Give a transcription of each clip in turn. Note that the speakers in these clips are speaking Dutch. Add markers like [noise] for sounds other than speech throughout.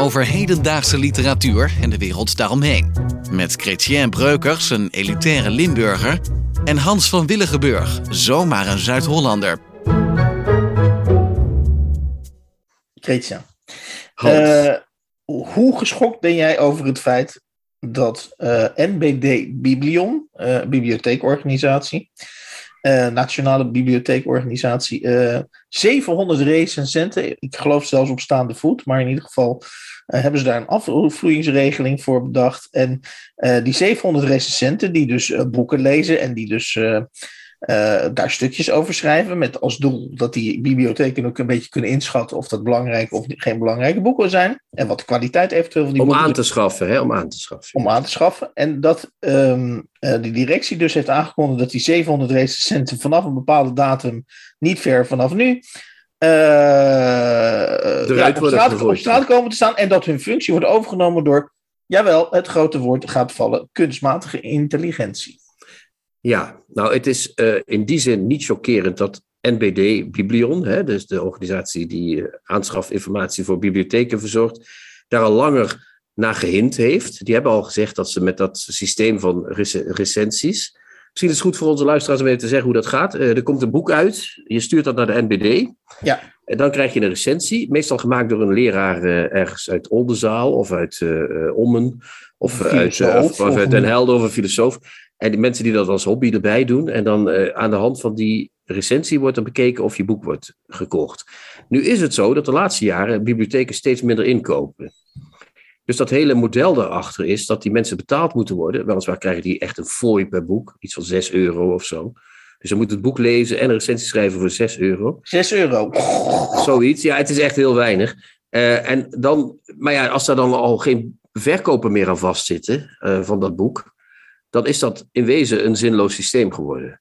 Over hedendaagse literatuur en de wereld daaromheen. Met Chrétien Breukers, een elitaire Limburger. En Hans van Willigenburg, zomaar een Zuid-Hollander. Christian, Hans. eh, hoe geschokt ben jij over het feit dat eh, NBD Biblion, eh, bibliotheekorganisatie, eh, Nationale Bibliotheekorganisatie, eh 700 recensenten, ik geloof zelfs op staande voet, maar in ieder geval hebben ze daar een afvloeingsregeling voor bedacht. En eh, die 700 recensenten die dus eh, boeken lezen en die dus eh, eh, daar stukjes over schrijven. Met als doel dat die bibliotheken ook een beetje kunnen inschatten of dat belangrijke of geen belangrijke boeken zijn. En wat de kwaliteit eventueel van die Om boeken aan te schaffen, hè? Om aan te schaffen. om aan te schaffen. En dat ehm, eh, de directie dus heeft aangekondigd dat die 700 recensenten vanaf een bepaalde datum, niet ver vanaf nu, ja, op, worden straat, gegooid. op straat komen te staan. En dat hun functie wordt overgenomen door, jawel, het grote woord gaat vallen, kunstmatige intelligentie. Ja, nou, het is eh, in die zin niet chockerend dat NBD Biblion, hè, dus de organisatie die eh, aanschafinformatie voor bibliotheken verzorgt, daar al langer naar gehind heeft. Die hebben al gezegd dat ze met dat systeem van rec- recensies. Misschien is het goed voor onze luisteraars om even te zeggen hoe dat gaat. Eh, er komt een boek uit, je stuurt dat naar de NBD. Ja. En dan krijg je een recensie, meestal gemaakt door een leraar eh, ergens uit Oldenzaal of uit eh, eh, Ommen of, uit, of, of uit Den Helder of een filosoof. En die mensen die dat als hobby erbij doen. En dan aan de hand van die recensie wordt er bekeken of je boek wordt gekocht. Nu is het zo dat de laatste jaren bibliotheken steeds minder inkopen. Dus dat hele model daarachter is dat die mensen betaald moeten worden. Weliswaar krijgen die echt een fooi per boek, iets van 6 euro of zo. Dus ze moeten het boek lezen en een recensie schrijven voor 6 euro. 6 euro. Zoiets. Ja, het is echt heel weinig. Eh, en dan, maar ja, als daar dan al geen verkoper meer aan vastzitten eh, van dat boek, dan is dat in wezen een zinloos systeem geworden.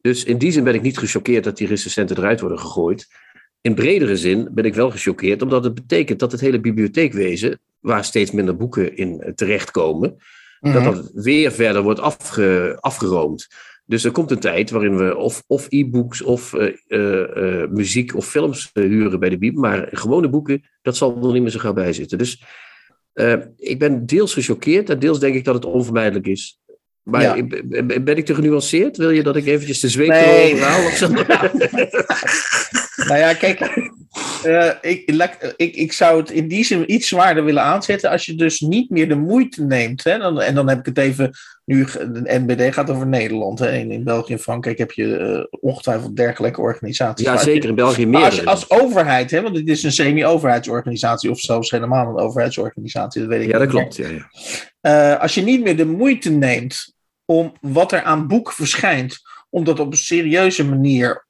Dus in die zin ben ik niet gechoqueerd dat die recensenten eruit worden gegooid. In bredere zin ben ik wel gechoqueerd, omdat het betekent dat het hele bibliotheekwezen, waar steeds minder boeken in terechtkomen, dat Mhm. dat weer verder wordt afge, afgeroomd. Dus er komt een tijd waarin we of, of e-books of eh, eh, eh, muziek of films huren bij de Bibel. Maar gewone boeken, dat zal er niet meer zo gauw bij zitten. Dus ik ben deels gechoqueerd en deels denk ik dat het onvermijdelijk is. Maar Ja. ben ik te genuanceerd? Wil je dat ik eventjes de zweep Nee. erover haal? Of zo? [laughs] [laughs] Nou ja, kijk, eh, ik, ik, ik zou het in die zin iets zwaarder willen aanzetten als je dus niet meer de moeite neemt. Hè? Dan, en dan heb ik het even, nu de NBD gaat over Nederland. Hè? In, in België en Frankrijk heb je eh, ongetwijfeld dergelijke organisaties. ja, zeker. In België meer. als, als overheid, hè, want dit is een semi-overheidsorganisatie of zelfs helemaal een overheidsorganisatie, dat weet ik ja, dat niet klopt. Ja, ja. Eh, als je niet meer de moeite neemt om wat er aan boek verschijnt, om dat op een serieuze manier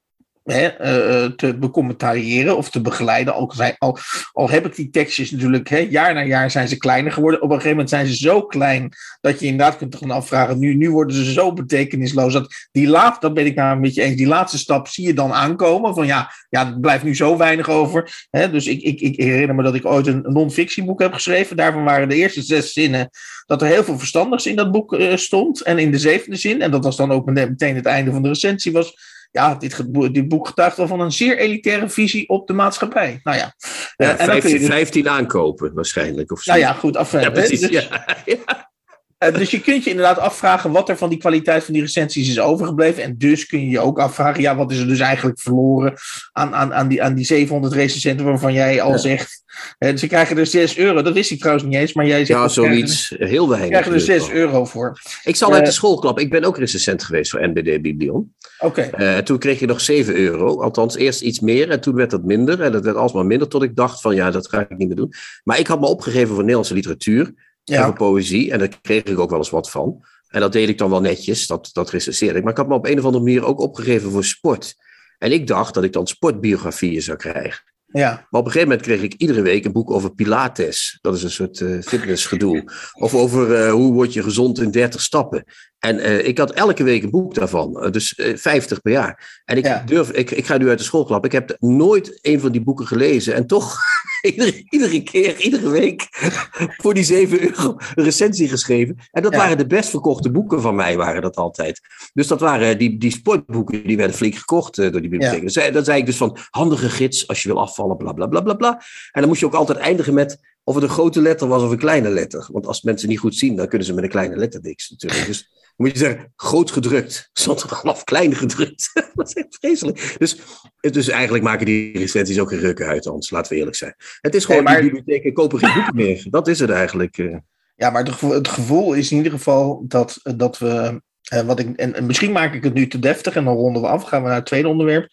hè, eh, eh, te becommentariëren of te begeleiden. Al, al, al heb ik die tekstjes natuurlijk, hè, jaar na jaar zijn ze kleiner geworden. Op een gegeven moment zijn ze zo klein dat je inderdaad kunt gaan afvragen. Nu, nu worden ze zo betekenisloos. Dat, die laat, dat ben ik nou met je eens. Die laatste stap zie je dan aankomen. Van ja, ja er blijft nu zo weinig over. Hè, dus ik, ik, ik herinner me dat ik ooit een non-fictieboek heb geschreven. Daarvan waren de eerste zes zinnen dat er heel veel verstandigs in dat boek eh, stond. En in de zevende zin, en dat was dan ook meteen het einde van de recensie, was. Ja, dit, dit boek getuigt wel van een zeer elitaire visie op de maatschappij. Nou ja. Ja, Eh, en dan kun je 15, dus- 15 aankopen waarschijnlijk. Of zo. nou ja, goed. Af, Ja, precies. dus- Ja. [laughs] Ja. Uh, dus je kunt je inderdaad afvragen wat er van die kwaliteit van die recensies is overgebleven. En dus kun je je ook afvragen, ja, wat is er dus eigenlijk verloren aan, aan, aan, die, aan die 700 recensenten waarvan jij al ja. zegt. Uh, ze krijgen er 6 euro, dat wist ik trouwens niet eens, maar jij zegt. Ja, zoiets, er, heel weinig. krijgen er 6 euro voor. Ik zal uit de schoolklap, ik ben ook recensent geweest voor NBD Biblion. Oké. Okay. Uh, toen kreeg je nog 7 euro, althans eerst iets meer en toen werd dat minder. En dat werd alsmaar minder, tot ik dacht van ja, dat ga ik niet meer doen. Maar ik had me opgegeven voor Nederlandse literatuur ja. voor poëzie. En daar kreeg ik ook wel eens wat van. En dat deed ik dan wel netjes, dat, dat recenseerde ik. Maar ik had me op een of andere manier ook opgegeven voor sport. En ik dacht dat ik dan sportbiografieën zou krijgen. Ja. Maar op een gegeven moment kreeg ik iedere week een boek over Pilates. Dat is een soort uh, fitnessgedoe. Of over uh, hoe word je gezond in 30 stappen. En uh, ik had elke week een boek daarvan. dus 50 per jaar. En ik, ja. durf, ik, ik ga nu uit de schoolklap. Ik heb nooit een van die boeken gelezen. En toch [laughs] iedere, iedere keer, iedere week [laughs] voor die 7 euro een recensie geschreven. En dat ja. waren de best verkochte boeken van mij, waren dat altijd. Dus dat waren die, die sportboeken, die werden flink gekocht door die bibliotheek. Ja. Dus, dan zei ik dus van, handige gids als je wil afvallen, bla bla bla bla bla. En dan moest je ook altijd eindigen met of het een grote letter was of een kleine letter. Want als mensen niet goed zien, dan kunnen ze met een kleine letter niks natuurlijk. Dus dan moet je zeggen, groot gedrukt. Stond er vanaf klein gedrukt. [laughs] dat is echt vreselijk. Dus, dus eigenlijk maken die recensies ook geen rukken uit, Hans. Laten we eerlijk zijn. Het is gewoon, nee, maar... die bibliotheken kopen geen boeken meer. Dat is het eigenlijk. eh. Ja, maar het gevoel is in ieder geval dat, dat we... Uh, wat ik, en, en, misschien maak ik het nu te deftig en dan ronden we af. Gaan we naar het tweede onderwerp.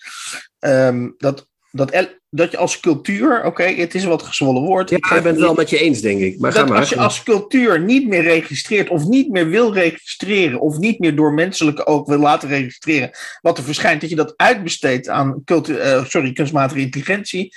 Um, dat, dat, dat je als cultuur, oké, okay, het is wat gezwollen woord. Ja, ik ben het wel met je eens, denk ik. Maar dat ga maar. als je als cultuur niet meer registreert, of niet meer wil registreren, of niet meer door menselijke oog wil laten registreren, wat er verschijnt, dat je dat uitbesteedt aan cultuur, uh, sorry, kunstmatige intelligentie.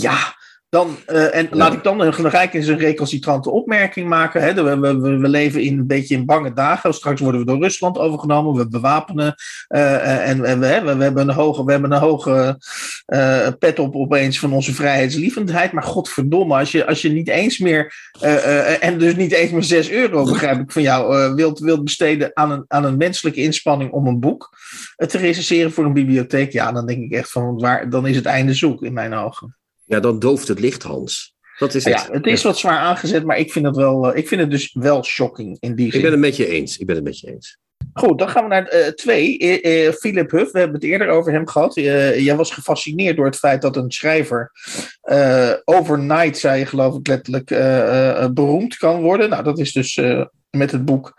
Ja, dan, uh, en ja. laat ik dan rijk eens een recalcitrante opmerking maken. Hè. We, we, we, leven in een beetje in bange dagen. Straks worden we door Rusland overgenomen. We bewapenen. Uh, en, en we, we, we, hebben een hoge, we hebben een hoge uh, pet op opeens van onze vrijheidslievendheid. Maar godverdomme, als je, als je niet eens meer. en dus niet eens meer 6 euro, begrijp ik van jou, wilt, wilt besteden aan een, aan een menselijke inspanning om een boek te recenseren voor een bibliotheek. Ja, dan denk ik echt van waar, dan is het einde zoek in mijn ogen. Ja, dan dooft het licht, Hans. Dat is het. Ja, het is wat zwaar aangezet, maar ik vind het, wel, ik vind het dus wel shocking in die zin. Ik ben het met je eens. Ik ben het met je eens. Goed, dan gaan we naar uh, twee. Uh, Philip Huff, we hebben het eerder over hem gehad. Jij was gefascineerd door het feit dat een schrijver overnight, zei je geloof ik letterlijk, beroemd kan worden. Nou, dat is dus met het boek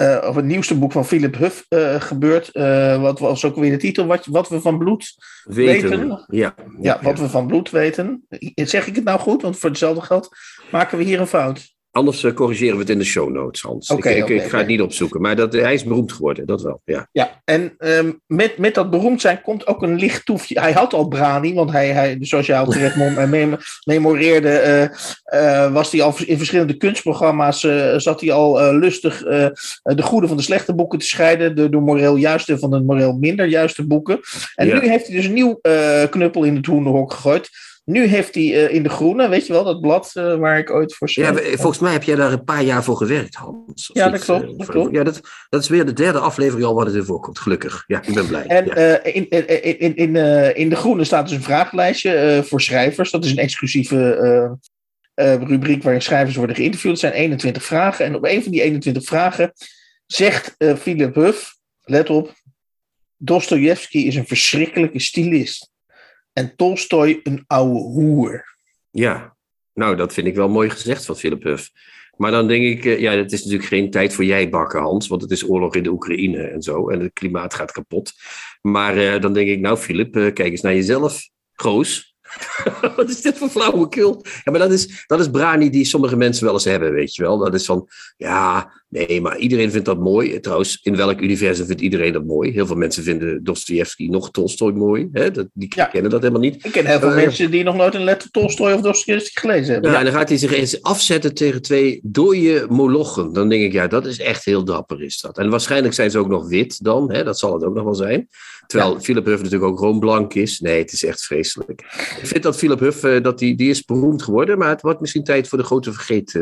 uh, of het nieuwste boek van Philip Huff uh, gebeurt. Uh, wat was ook weer de titel? Wat, wat we van bloed weten. weten. Ja, ja, ja, wat we van bloed weten. Zeg ik het nou goed? Want voor hetzelfde geld maken we hier een fout. Anders uh, corrigeren we het in de show notes, Hans. Okay, ik, okay, ik, ik, ga okay. het niet opzoeken. Maar dat, hij is beroemd geworden, dat wel. Ja, ja en um, met, met dat beroemd zijn komt ook een licht toefje. Hij had al Brani, want hij, hij zoals jij al terecht mem memoreerde, uh, uh, was hij al in verschillende kunstprogramma's, zat hij al lustig de goede van de slechte boeken te scheiden. De, de moreel juiste van de moreel minder juiste boeken. En ja. nu heeft hij dus een nieuw knuppel in het hoenderhok gegooid. Nu heeft hij uh, in de Groene, weet je wel, dat blad uh, waar ik ooit voor schreef. Ja, volgens mij heb jij daar een paar jaar voor gewerkt, Hans. Ja, dat klopt. Uh, dat, klopt. Ja, dat, dat is weer de derde aflevering al waar het in voorkomt. Gelukkig. Ja, ik ben blij. En ja. in, in, in, in, in de Groene staat dus een vragenlijstje voor schrijvers. Dat is een exclusieve rubriek waarin schrijvers worden geïnterviewd. Het zijn 21 vragen. En op een van die 21 vragen zegt Philip Huff, let op, Dostoevsky is een verschrikkelijke stylist en Tolstoy een oude hoer. Ja, nou, dat vind ik wel mooi gezegd van Philip Huff. Maar dan denk ik, ja, het is natuurlijk geen tijd voor jij bakken, Hans, want het is oorlog in de Oekraïne en zo, en het klimaat gaat kapot. Maar uh, dan denk ik, nou, Philip, uh, kijk eens naar jezelf. Goos. [laughs] Wat is dit voor flauwekul? Ja, maar dat is, dat is brani die sommige mensen wel eens hebben, weet je wel. Dat is van, ja, nee, maar iedereen vindt dat mooi. Trouwens, in welk universum vindt iedereen dat mooi? Heel veel mensen vinden Dostoevsky nog Tolstoy mooi. Hè? Dat, die ja. kennen dat helemaal niet. Ik ken heel veel uh, mensen die nog nooit een letter Tolstoy of Dostoevsky gelezen hebben. Ja, en dan gaat hij zich eens afzetten tegen twee dode molochen. Dan denk ik, ja, dat is echt heel dapper is dat. En waarschijnlijk zijn ze ook nog wit dan. Hè? Dat zal het ook nog wel zijn. Terwijl ja. Philip Huff natuurlijk ook roonblank is. Nee, het is echt vreselijk. Ik vind dat Philip Huff, uh, dat die, die is beroemd geworden. Maar het wordt misschien tijd voor de grote vergeet...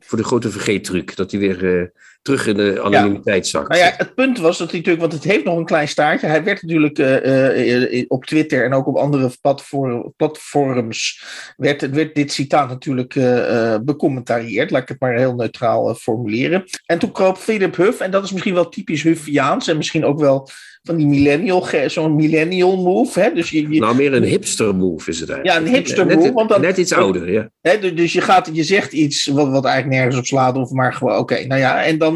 Voor de grote vergeettruc. Dat hij weer uh, terug in de anonimiteit zakt. Nou ja, het punt was dat hij natuurlijk, want het heeft nog een klein staartje. Hij werd natuurlijk uh, uh, op Twitter en ook op andere platform, platforms werd, werd dit citaat natuurlijk uh, becommentarieerd. Laat ik het maar heel neutraal formuleren. En toen kroop Philip Huff, en dat is misschien wel typisch Huffiaans en misschien ook wel van die millennial, zo'n millennial move. Hè? Dus je, nou, meer een hipster move is het eigenlijk. Ja, een hipster move. Net, want dan, net iets ouder, ja. Hè, dus je, gaat, je zegt iets wat, wat eigenlijk nergens op slaat, of maar gewoon, oké, nou ja, en dan,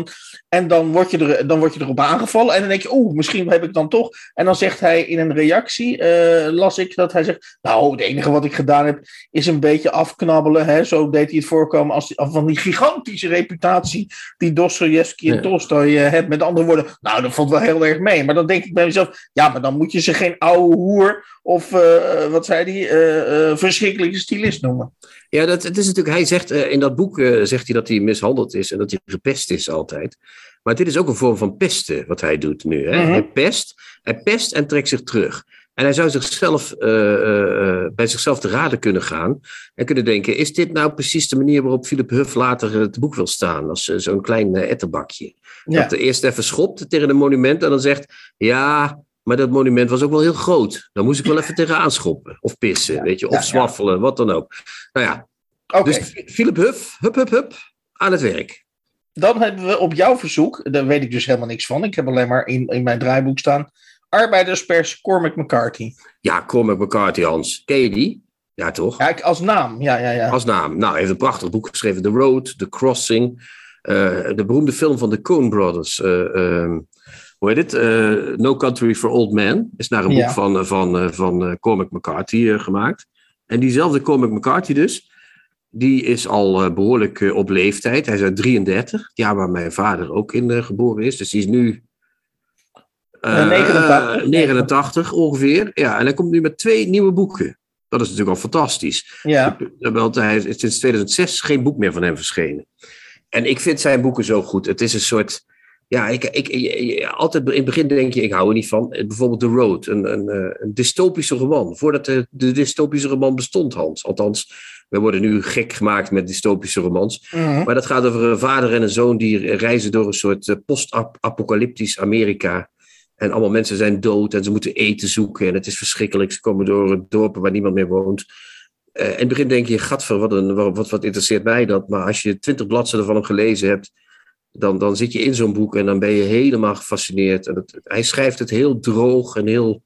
en dan word, je er, dan word je erop aangevallen. En dan denk je, oeh, misschien heb ik dan toch. En dan zegt hij in een reactie, uh, las ik dat hij zegt, nou, het enige wat ik gedaan heb, is een beetje afknabbelen. Hè? Zo deed hij het voorkomen als, van die gigantische reputatie die Dostoevsky en ja. Tolstoy uh, hebben. Met andere woorden, nou, dat valt wel heel erg mee. Maar dan denk ik bij mezelf, ja, maar dan moet je ze geen oude hoer of, uh, wat zei hij, verschrikkelijke stylist noemen. Ja, dat, het is natuurlijk, hij zegt in dat boek zegt hij dat hij mishandeld is en dat hij gepest is altijd. Maar dit is ook een vorm van pesten wat hij doet nu. Hè? -hmm. Hij pest, hij pest en trekt zich terug. En hij zou zichzelf, uh, uh, bij zichzelf te raden kunnen gaan en kunnen denken: is dit nou precies de manier waarop Philip Huff later het boek wil staan? Als zo'n klein etterbakje. Ja. Dat eerst even schopt tegen een monument en dan zegt: ja, maar dat monument was ook wel heel groot. Dan moest ik wel even tegenaan schoppen of pissen, ja. weet je, of ja, zwaffelen, wat dan ook. Nou ja, okay. dus Philip Huff, hup, hup, hup, aan het werk. Dan hebben we op jouw verzoek, daar weet ik dus helemaal niks van. Ik heb alleen maar in, in mijn draaiboek staan. Arbeiderspers Cormac McCarthy. Ja, Cormac McCarthy, Hans. Ken je die? Ja, toch? Ja, als naam, ja, ja, ja. Als naam. Nou, hij heeft een prachtig boek geschreven. The Road, The Crossing. Uh, de beroemde film van de Coen Brothers. Uh, uh, hoe heet het? no Country for Old Men. Is naar een ja. boek van, van, van Cormac McCarthy gemaakt. En diezelfde Cormac McCarthy dus die is al behoorlijk op leeftijd. Hij is uit 33, het jaar waar mijn vader ook in geboren is. Dus die is nu 89. 89 ongeveer. Ja, en hij komt nu met twee nieuwe boeken. Dat is natuurlijk al fantastisch. Ja. Want hij is sinds 2006 geen boek meer van hem verschenen. En ik vind zijn boeken zo goed. Het is een soort. Ja, ik, ik, ik, altijd in het begin denk je, ik hou er niet van. Bijvoorbeeld The Road, een, een, een dystopische roman. Voordat de, de dystopische roman bestond, Hans. Althans, we worden nu gek gemaakt met dystopische romans. Mm -hmm. Maar dat gaat over een vader en een zoon die reizen door een soort post-apocalyptisch Amerika. En allemaal mensen zijn dood en ze moeten eten zoeken. En het is verschrikkelijk. Ze komen door dorpen waar niemand meer woont. Uh, in het begin denk je, gadver, wat, een, wat, wat interesseert mij dat? Maar als je twintig bladzijden van hem gelezen hebt, dan, dan zit je in zo'n boek en dan ben je helemaal gefascineerd. En het, hij schrijft het heel droog en heel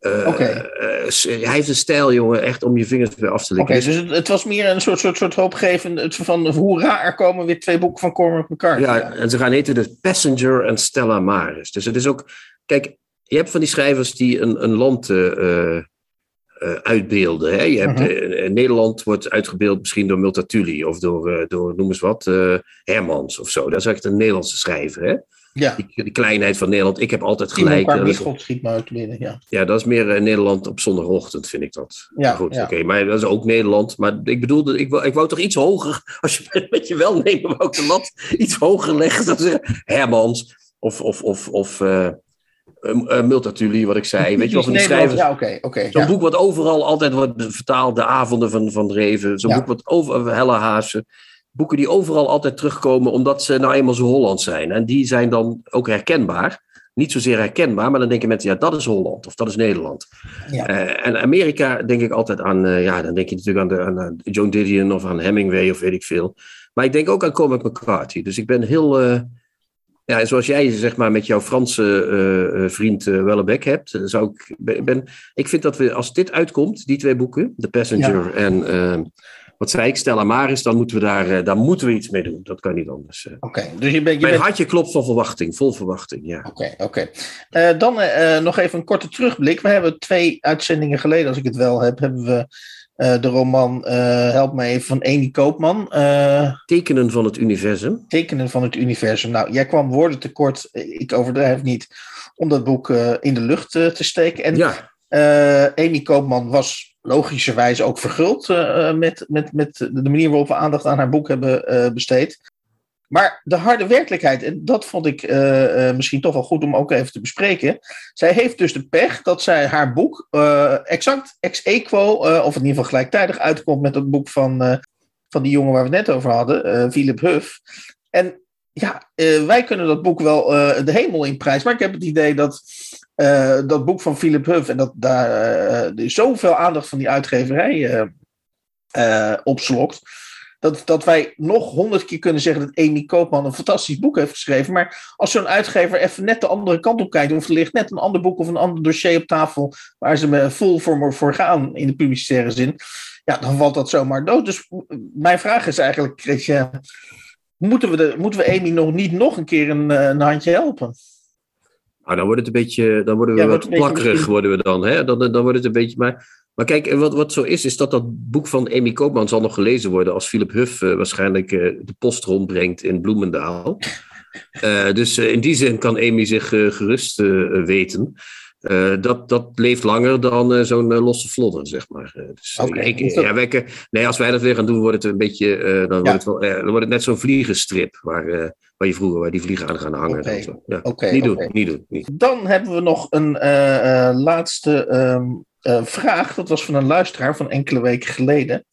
Uh, okay. uh, hij heeft een stijl, jongen, echt om je vingers weer af te likken. Oké, okay, dus het, het, was meer een soort, soort, soort hoopgevend van hoera, er komen weer twee boeken van Cormac McCarthy. Ja, ja, en ze gaan heten de Passenger en Stella Maris. Dus het is ook, kijk, je hebt van die schrijvers die een, een land uh, uitbeelden. Hè? Je hebt, Mhm. -huh. Nederland wordt uitgebeeld misschien door Multatuli of door, door noem eens wat, Hermans of zo. Dat is echt een Nederlandse schrijver, hè? Ja. Die, die, kleinheid van Nederland. Ik heb altijd gelijk. Schiet me uit binnen, ja. Ja, dat is meer uh, Nederland op zondagochtend, vind ik dat. Ja, goed, ja. oké. Okay, maar dat is ook Nederland. Maar ik bedoelde, ik wou, ik wou toch iets hoger, [laughs] als je met je welnemen wou ik de lat iets hoger leggen. Dan zeggen Hermans of, of, of, of uh, uh, Multatuli, wat ik zei. Weet je wel, van die schrijvers. Ja, oké. Okay, Zo'n ja. boek wat overal altijd wordt vertaald. De avonden van, van Dreven. Zo'n Ja. boek wat over Helle Haase boeken die overal altijd terugkomen, omdat ze nou eenmaal zo Holland zijn. En die zijn dan ook herkenbaar. Niet zozeer herkenbaar, maar dan denken mensen, ja, dat is Holland of dat is Nederland. Ja. Uh, en Amerika denk ik altijd aan, uh, ja, dan denk je natuurlijk aan, de, aan uh, Joan Didion of aan Hemingway of weet ik veel. Maar ik denk ook aan Cormac McCarthy. Dus ik ben heel, eh, ja, zoals jij zeg maar met jouw Franse eh, vriend Wellebeck hebt, zou ik, ben, ik vind dat we, als dit uitkomt, die twee boeken, The Passenger ja. en wat zei ik, Stella Maris, dan moeten we daar, daar moeten we iets mee doen. Dat kan niet anders. Oké, okay, dus je bent... Je Mijn bent... hartje klopt van verwachting, vol verwachting, ja. Oké, okay, oké. Okay. Uh, dan uh, nog even een korte terugblik. We hebben twee uitzendingen geleden, als ik het wel heb, hebben we uh, de roman Help me even van Amy Koopman. Tekenen van het universum. Tekenen van het universum. Nou, jij kwam woorden tekort, ik overdrijf niet, om dat boek in de lucht te steken. En ja. Amy Koopman was logischerwijs ook verguld uh, met, met, met de manier waarop we aandacht aan haar boek hebben uh, besteed. Maar de harde werkelijkheid, en dat vond ik uh, misschien toch wel goed om ook even te bespreken. Zij heeft dus de pech dat zij haar boek exact ex equo, of in ieder geval gelijktijdig uitkomt met het boek van, van die jongen waar we het net over hadden, Philip Huff. En ja, wij kunnen dat boek wel de hemel in prijs. Maar ik heb het idee dat dat boek van Philip Huff en dat daar zoveel aandacht van die uitgeverij opslokt. Dat, dat wij nog honderd keer kunnen zeggen dat Amy Koopman een fantastisch boek heeft geschreven. Maar als zo'n uitgever even net de andere kant op kijkt, of er ligt net een ander boek of een ander dossier op tafel waar ze me vol voor, voor gaan in de publicitaire zin, ja, dan valt dat zomaar dood. Dus mijn vraag is eigenlijk, Christian, moeten we, de, moeten we Amy nog niet nog een keer een, eh, een handje helpen? Nou, dan wordt het een beetje, dan worden we wat plakkerig worden we dan, hè? Dan, dan wordt het een beetje, maar, maar kijk, wat, wat zo is, is dat dat boek van Amy Koopman zal nog gelezen worden als Philip Huff uh, waarschijnlijk uh, de post rondbrengt in Bloemendaal. [laughs] dus in die zin kan Amy zich gerust weten. Dat, dat leeft langer dan zo'n losse vlodder, zeg maar. dus, okay, ja, wij, nee, als wij dat weer gaan doen, wordt het een beetje. dan, ja. wordt het wel, dan wordt het net zo'n vliegenstrip waar, waar je vroeger waar die vliegen aan gaan hangen. Okay. Ja. Okay, niet, doen, niet doen, niet Dan hebben we nog een laatste um, vraag. Dat was van een luisteraar van enkele weken geleden.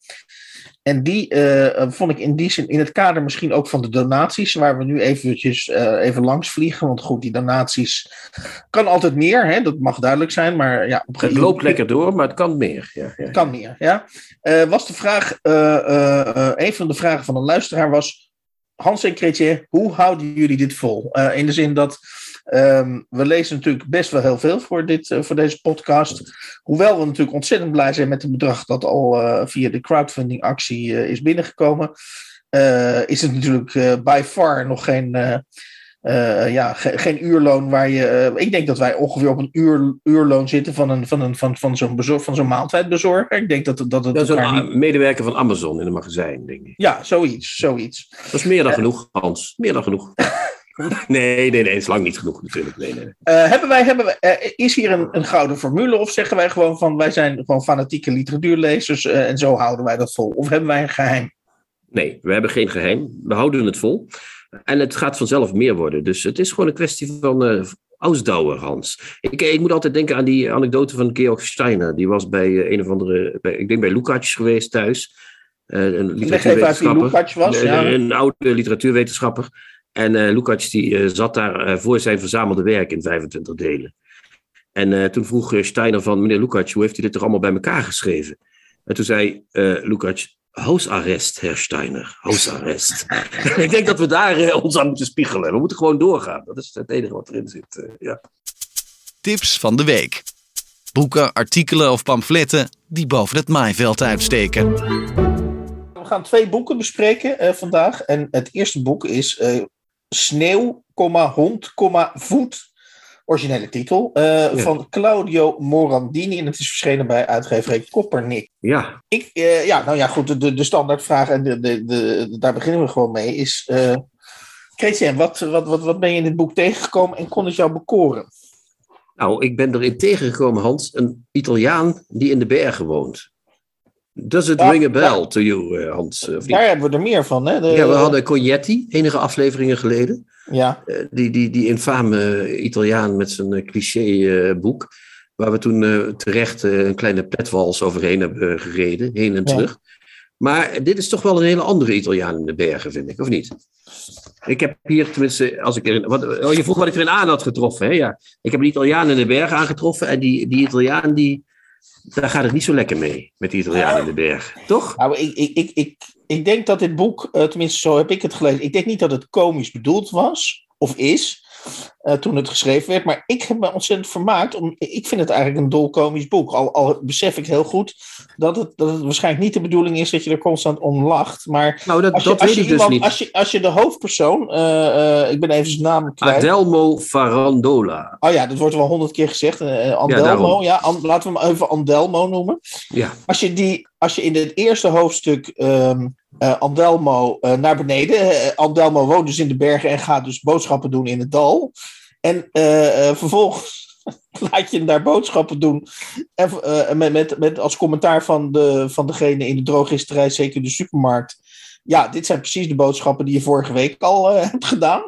En die uh, vond ik in die zin in het kader misschien ook van de donaties, waar we nu eventjes uh, even langs vliegen. Want goed, die donaties kan altijd meer, hè? dat mag duidelijk zijn. Maar ja, op het loopt lekker door, maar het kan meer. Ja, ja. kan meer, ja. Uh, was de vraag, een van de vragen van een luisteraar was, Hans en Kretje, hoe houden jullie dit vol? in de zin dat Um, we lezen natuurlijk best wel heel veel voor, dit, uh, voor deze podcast. Hoewel we natuurlijk ontzettend blij zijn met het bedrag dat al uh, via de crowdfunding actie uh, is binnengekomen. is het natuurlijk by far nog geen, ja, ge geen uurloon waar je. ik denk dat wij ongeveer op een uur, uurloon zitten van, een, van, een, van, van zo'n zo'n maaltijdbezorger. Ik denk dat, dat het. Dat is een niet... medewerker van Amazon in een magazijn, denk ik. Ja, zoiets. zoiets. Dat is meer dan genoeg, Hans. Meer dan genoeg. [laughs] [laughs] Nee, nee, nee, is lang niet genoeg natuurlijk. Nee, nee. Uh, hebben wij, hebben wij, uh, is hier een, een gouden formule of zeggen wij gewoon van wij zijn gewoon fanatieke literatuurlezers uh, en zo houden wij dat vol? Of hebben wij een geheim? Nee, we hebben geen geheim. We houden het vol. En het gaat vanzelf meer worden. Dus het is gewoon een kwestie van ausdauer, Hans. Ik, ik moet altijd denken aan die anekdote van Georg Steiner. Die was bij een of andere, bij, ik denk bij Lukács geweest thuis. een literatuurwetenschapper. was, ja. een, een oude literatuurwetenschapper. En uh, Lukács die uh, zat daar uh, voor zijn verzamelde werk in 25 delen. En toen vroeg Steiner van, meneer Lukács, hoe heeft u dit toch allemaal bij elkaar geschreven? En toen zei Lukács, huisarrest, Herr Steiner, huisarrest. [laughs] Ik denk dat we daar ons aan moeten spiegelen. We moeten gewoon doorgaan. Dat is het enige wat erin zit. ja. Tips van de week. Boeken, artikelen of pamfletten die boven het maaiveld uitsteken. We gaan twee boeken bespreken vandaag. En het eerste boek is Sneeuw, hond, voet. Originele titel. Uh, Van Claudio Morandini. En het is verschenen bij uitgeverij Koppernik. Ja. Ik, uh, ja, nou ja, goed. De, de, de standaardvraag, en de, de, de, daar beginnen we gewoon mee, is... Uh, Christian, wat, wat, wat, wat ben je in dit boek tegengekomen en kon het jou bekoren? Nou, ik ben erin tegengekomen, Hans, een Italiaan die in de bergen woont. Does it ring a bell to you, uh, Hans? Of Daar hebben we er meer van, hè? ja, we hadden Cognetti, enige afleveringen geleden. Ja. Uh, die, die, die infame Italiaan met zijn cliché-boek. waar we toen terecht een kleine petwals overheen hebben gereden, heen en terug. Maar dit is toch wel een hele andere Italiaan in de bergen, vind ik, of niet? Ik heb hier tenminste, als ik erin. Wat, oh, je vroeg wat ik erin aan had getroffen. Hè? Ja. Ik heb een Italiaan in de bergen aangetroffen. En die, die Italiaan die daar gaat het niet zo lekker mee met die Italianen in de berg, toch? Nou, ik, ik, ik, ik, ik denk dat dit boek, uh, tenminste zo heb ik het gelezen, ik denk niet dat het komisch bedoeld was, of is, uh, toen het geschreven werd. Maar ik heb me ontzettend vermaakt. Om, ik vind het eigenlijk een dolkomisch boek. Al, al besef ik heel goed dat het, dat het waarschijnlijk niet de bedoeling is dat je er constant om lacht. Maar nou, dat, als je, dat als je dus iemand, dus Als je, als je de hoofdpersoon, uh, uh, ik ben even zijn naam kwijt. Adelmo Farandola. Oh ja, dat wordt wel honderd keer gezegd. Andelmo, ja, ja laten we hem even Andelmo noemen. Ja. Als je, die, als je in het eerste hoofdstuk um, uh, Andelmo uh, naar beneden. Uh, Andelmo woont dus in de bergen en gaat dus boodschappen doen in het dal. En vervolgens [laughs] laat je hem daar boodschappen doen. En, met, met, met als commentaar van, de, van degene in de drogisterij, zeker de supermarkt. Ja, dit zijn precies de boodschappen die je vorige week al [laughs] hebt gedaan.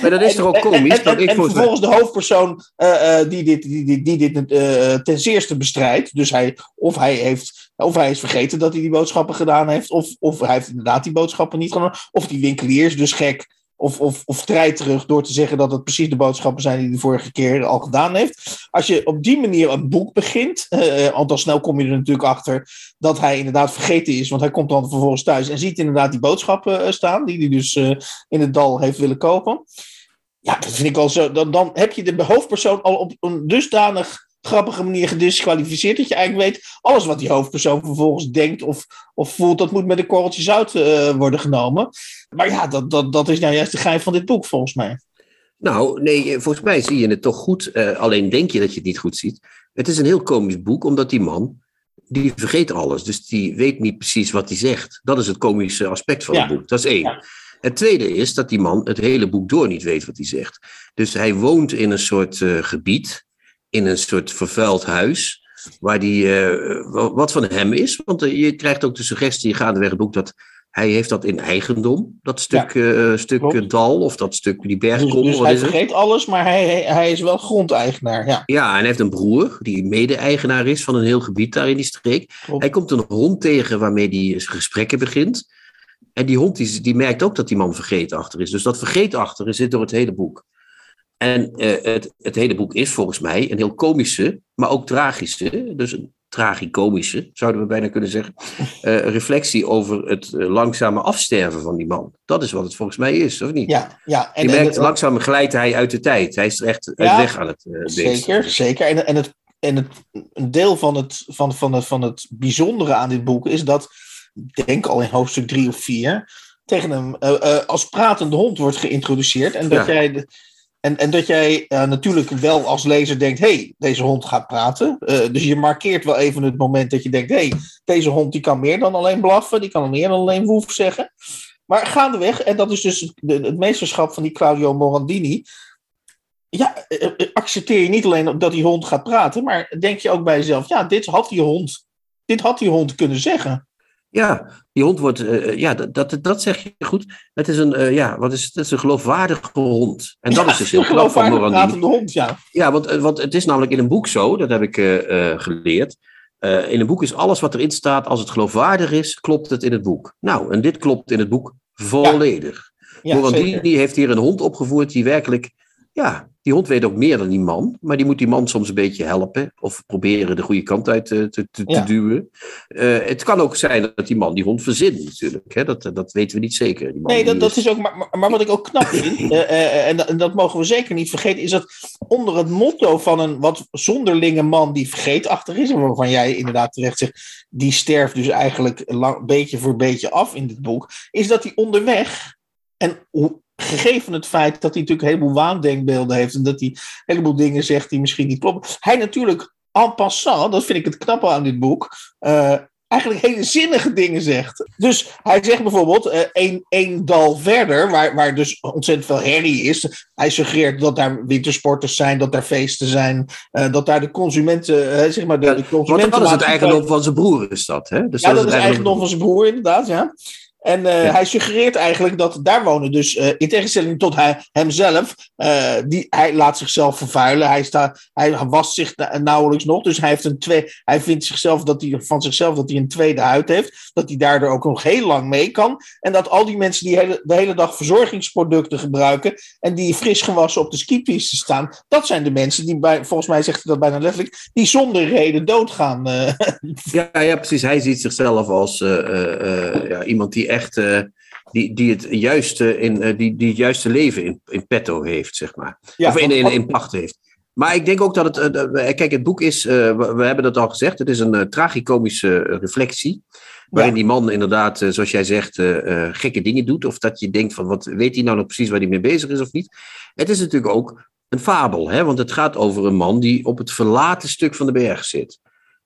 Maar dat is toch ook komisch? En, en, en vervolgens de hoofdpersoon uh, uh, die dit, die, die, die dit uh, ten zeerste bestrijdt. Dus hij, of, hij heeft, of hij is vergeten dat hij die boodschappen gedaan heeft. Of, of hij heeft inderdaad die boodschappen niet gedaan. Of die winkelier is dus gek of, of, of treiterig door te zeggen dat het precies de boodschappen zijn die hij de vorige keer al gedaan heeft. Als je op die manier een boek begint, [laughs] uh, al snel kom je er natuurlijk achter dat hij inderdaad vergeten is, want hij komt dan vervolgens thuis en ziet inderdaad die boodschappen staan, die hij dus in het dal heeft willen kopen. Ja, dat vind ik al zo. Dan, dan heb je de hoofdpersoon al op een dusdanig grappige manier gedisqualificeerd. Dat je eigenlijk weet, alles wat die hoofdpersoon vervolgens denkt of, of voelt, dat moet met een korreltje zout uh, worden genomen. Maar ja, dat, dat, dat is nou juist de gein van dit boek, volgens mij. Nou, nee, volgens mij zie je het toch goed. Uh, alleen denk je dat je het niet goed ziet. Het is een heel komisch boek, omdat die man, die vergeet alles. Dus die weet niet precies wat hij zegt. Dat is het komische aspect van ja. het boek. Dat is één. Ja. Het tweede is dat die man het hele boek door niet weet wat hij zegt. Dus hij woont in een soort uh, gebied in een soort vervuild huis. Waar die, uh, wat van hem is. Want uh, je krijgt ook de suggestie gaandeweg het boek dat hij heeft dat in eigendom. Dat stuk, ja, uh, stuk dal of dat stuk die bergkom. Dus, dus hij vergeet alles, maar hij, hij is wel grondeigenaar. Ja. ja, en hij heeft een broer die mede-eigenaar is van een heel gebied daar in die streek. Klopt. Hij komt een hond tegen waarmee hij gesprekken begint. En die hond die, die merkt ook dat die man vergeetachter is. Dus dat vergeetachter zit door het hele boek. En uh, het, het hele boek is volgens mij een heel komische, maar ook tragische, dus een tragicomische, zouden we bijna kunnen zeggen, uh, [laughs] reflectie over het uh, langzame afsterven van die man. Dat is wat het volgens mij is, of niet? Ja, ja. En, Je merkt, en, langzaam glijdt hij uit de tijd. Hij is er echt uit weg aan het uh, Zeker, zeker. En, en, het, en het, een deel van het, van, van, het, van het bijzondere aan dit boek is dat, denk al in hoofdstuk drie of vier, tegen hem als pratende hond wordt geïntroduceerd. En dat ja. jij... De, en, en dat jij uh, natuurlijk wel als lezer denkt: hé, hey, deze hond gaat praten. Uh, dus je markeert wel even het moment dat je denkt: hé, hey, deze hond die kan meer dan alleen blaffen, die kan meer dan alleen woef zeggen. Maar gaandeweg, en dat is dus het, meesterschap van die Claudio Morandini. Ja, uh, accepteer je niet alleen dat die hond gaat praten, maar denk je ook bij jezelf: ja, dit had die hond, dit had die hond kunnen zeggen. Ja, die hond wordt, uh, ja, dat, dat, dat zeg je goed. Het is een, uh, ja, wat is het? Is een geloofwaardige hond. En dat ja, is dus heel knap van Morandini. hond, ja. Ja, want, want het is namelijk in een boek zo, dat heb ik uh, geleerd. in een boek is alles wat erin staat, als het geloofwaardig is, klopt het in het boek. Nou, en dit klopt in het boek volledig. Ja. Morandini heeft hier een hond opgevoerd die werkelijk, ja, die hond weet ook meer dan die man, maar die moet die man soms een beetje helpen of proberen de goede kant uit te, te, te ja. duwen. Uh, het kan ook zijn dat die man die hond verzint natuurlijk, hè? Dat, dat weten we niet zeker. Die man nee, dat, dat is... is ook, maar, maar wat ik ook knap vind, uh, [laughs] uh, en, dat, en, dat mogen we zeker niet vergeten, is dat onder het motto van een wat zonderlinge man die vergeetachtig is, en waarvan jij inderdaad terecht zegt, die sterft dus eigenlijk lang, beetje voor beetje af in dit boek, is dat hij onderweg, en hoe, gegeven het feit dat hij natuurlijk een heleboel waandenkbeelden heeft en dat hij een heleboel dingen zegt die misschien niet kloppen. Hij natuurlijk en passant, dat vind ik het knappe aan dit boek, uh, eigenlijk hele zinnige dingen zegt. Dus hij zegt bijvoorbeeld, uh, dal verder, waar, waar dus ontzettend veel herrie is. Hij suggereert dat daar wintersporters zijn, dat daar feesten zijn, uh, dat daar de consumenten, zeg maar, de consumenten... Want dat is het eigendom van zijn broer, is dat, hè? Dus ja, dat, dat is het eigendom van zijn broer, inderdaad, ja. En uh, ja. hij suggereert eigenlijk dat daar wonen dus, uh, in tegenstelling tot hij, hemzelf, uh, die, hij laat zichzelf vervuilen. Hij, staat, hij wast zich nauwelijks nog. Dus hij, heeft een twee, hij vindt zichzelf dat hij, van zichzelf dat hij een tweede huid heeft. Dat hij daardoor ook nog heel lang mee kan. En dat al die mensen die hele, de hele dag verzorgingsproducten gebruiken. en die fris gewassen op de skipiste staan. dat zijn de mensen die, bij, volgens mij zegt hij dat bijna letterlijk. die zonder reden doodgaan. Ja, ja, precies. Hij ziet zichzelf als ja, iemand die echt uh, die, die, het juiste in, uh, die, die het juiste leven in, in petto heeft, zeg maar. Ja, of in, in, in pacht heeft. Maar ik denk ook dat het. Uh, kijk, het boek is. We, we, hebben dat al gezegd. Het is een tragicomische reflectie. Waarin ja. die man inderdaad, zoals jij zegt, gekke dingen doet. Of dat je denkt van wat weet hij nou nog precies waar hij mee bezig is of niet. Het is natuurlijk ook een fabel, hè? want het gaat over een man die op het verlaten stuk van de berg zit.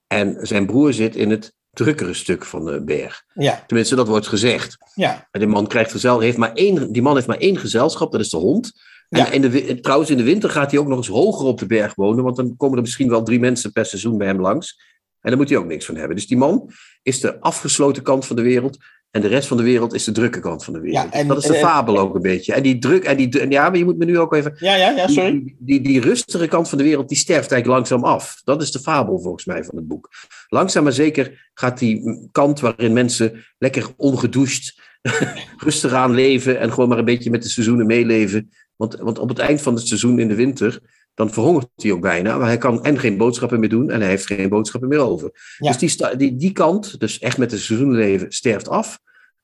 En zijn broer zit in het drukkere stuk van de berg. Ja. Tenminste, dat wordt gezegd. Ja. En die man krijgt gezel, heeft maar één, die man heeft maar één gezelschap, dat is de hond. En Ja. in de, trouwens, in de winter gaat hij ook nog eens hoger op de berg wonen, want dan komen er misschien wel drie mensen per seizoen bij hem langs. En daar moet hij ook niks van hebben. Dus die man is de afgesloten kant van de wereld. En de rest van de wereld is de drukke kant van de wereld. Ja, en- dat is de en- fabel ook een beetje. En die druk, en die, ja, maar je moet me nu ook even. Ja, ja, ja, sorry. Die, die, die rustige kant van de wereld, die sterft eigenlijk langzaam af. Dat is de fabel volgens mij van het boek. Langzaam maar zeker gaat die kant waarin mensen lekker ongedoucht [laughs] rustig aan leven en gewoon maar een beetje met de seizoenen meeleven. Want, want op het eind van het seizoen in de winter, dan verhongert hij ook bijna. Maar hij kan en geen boodschappen meer doen en hij heeft geen boodschappen meer over. Ja. Dus die, die, die kant, dus echt met het seizoenenleven, sterft af.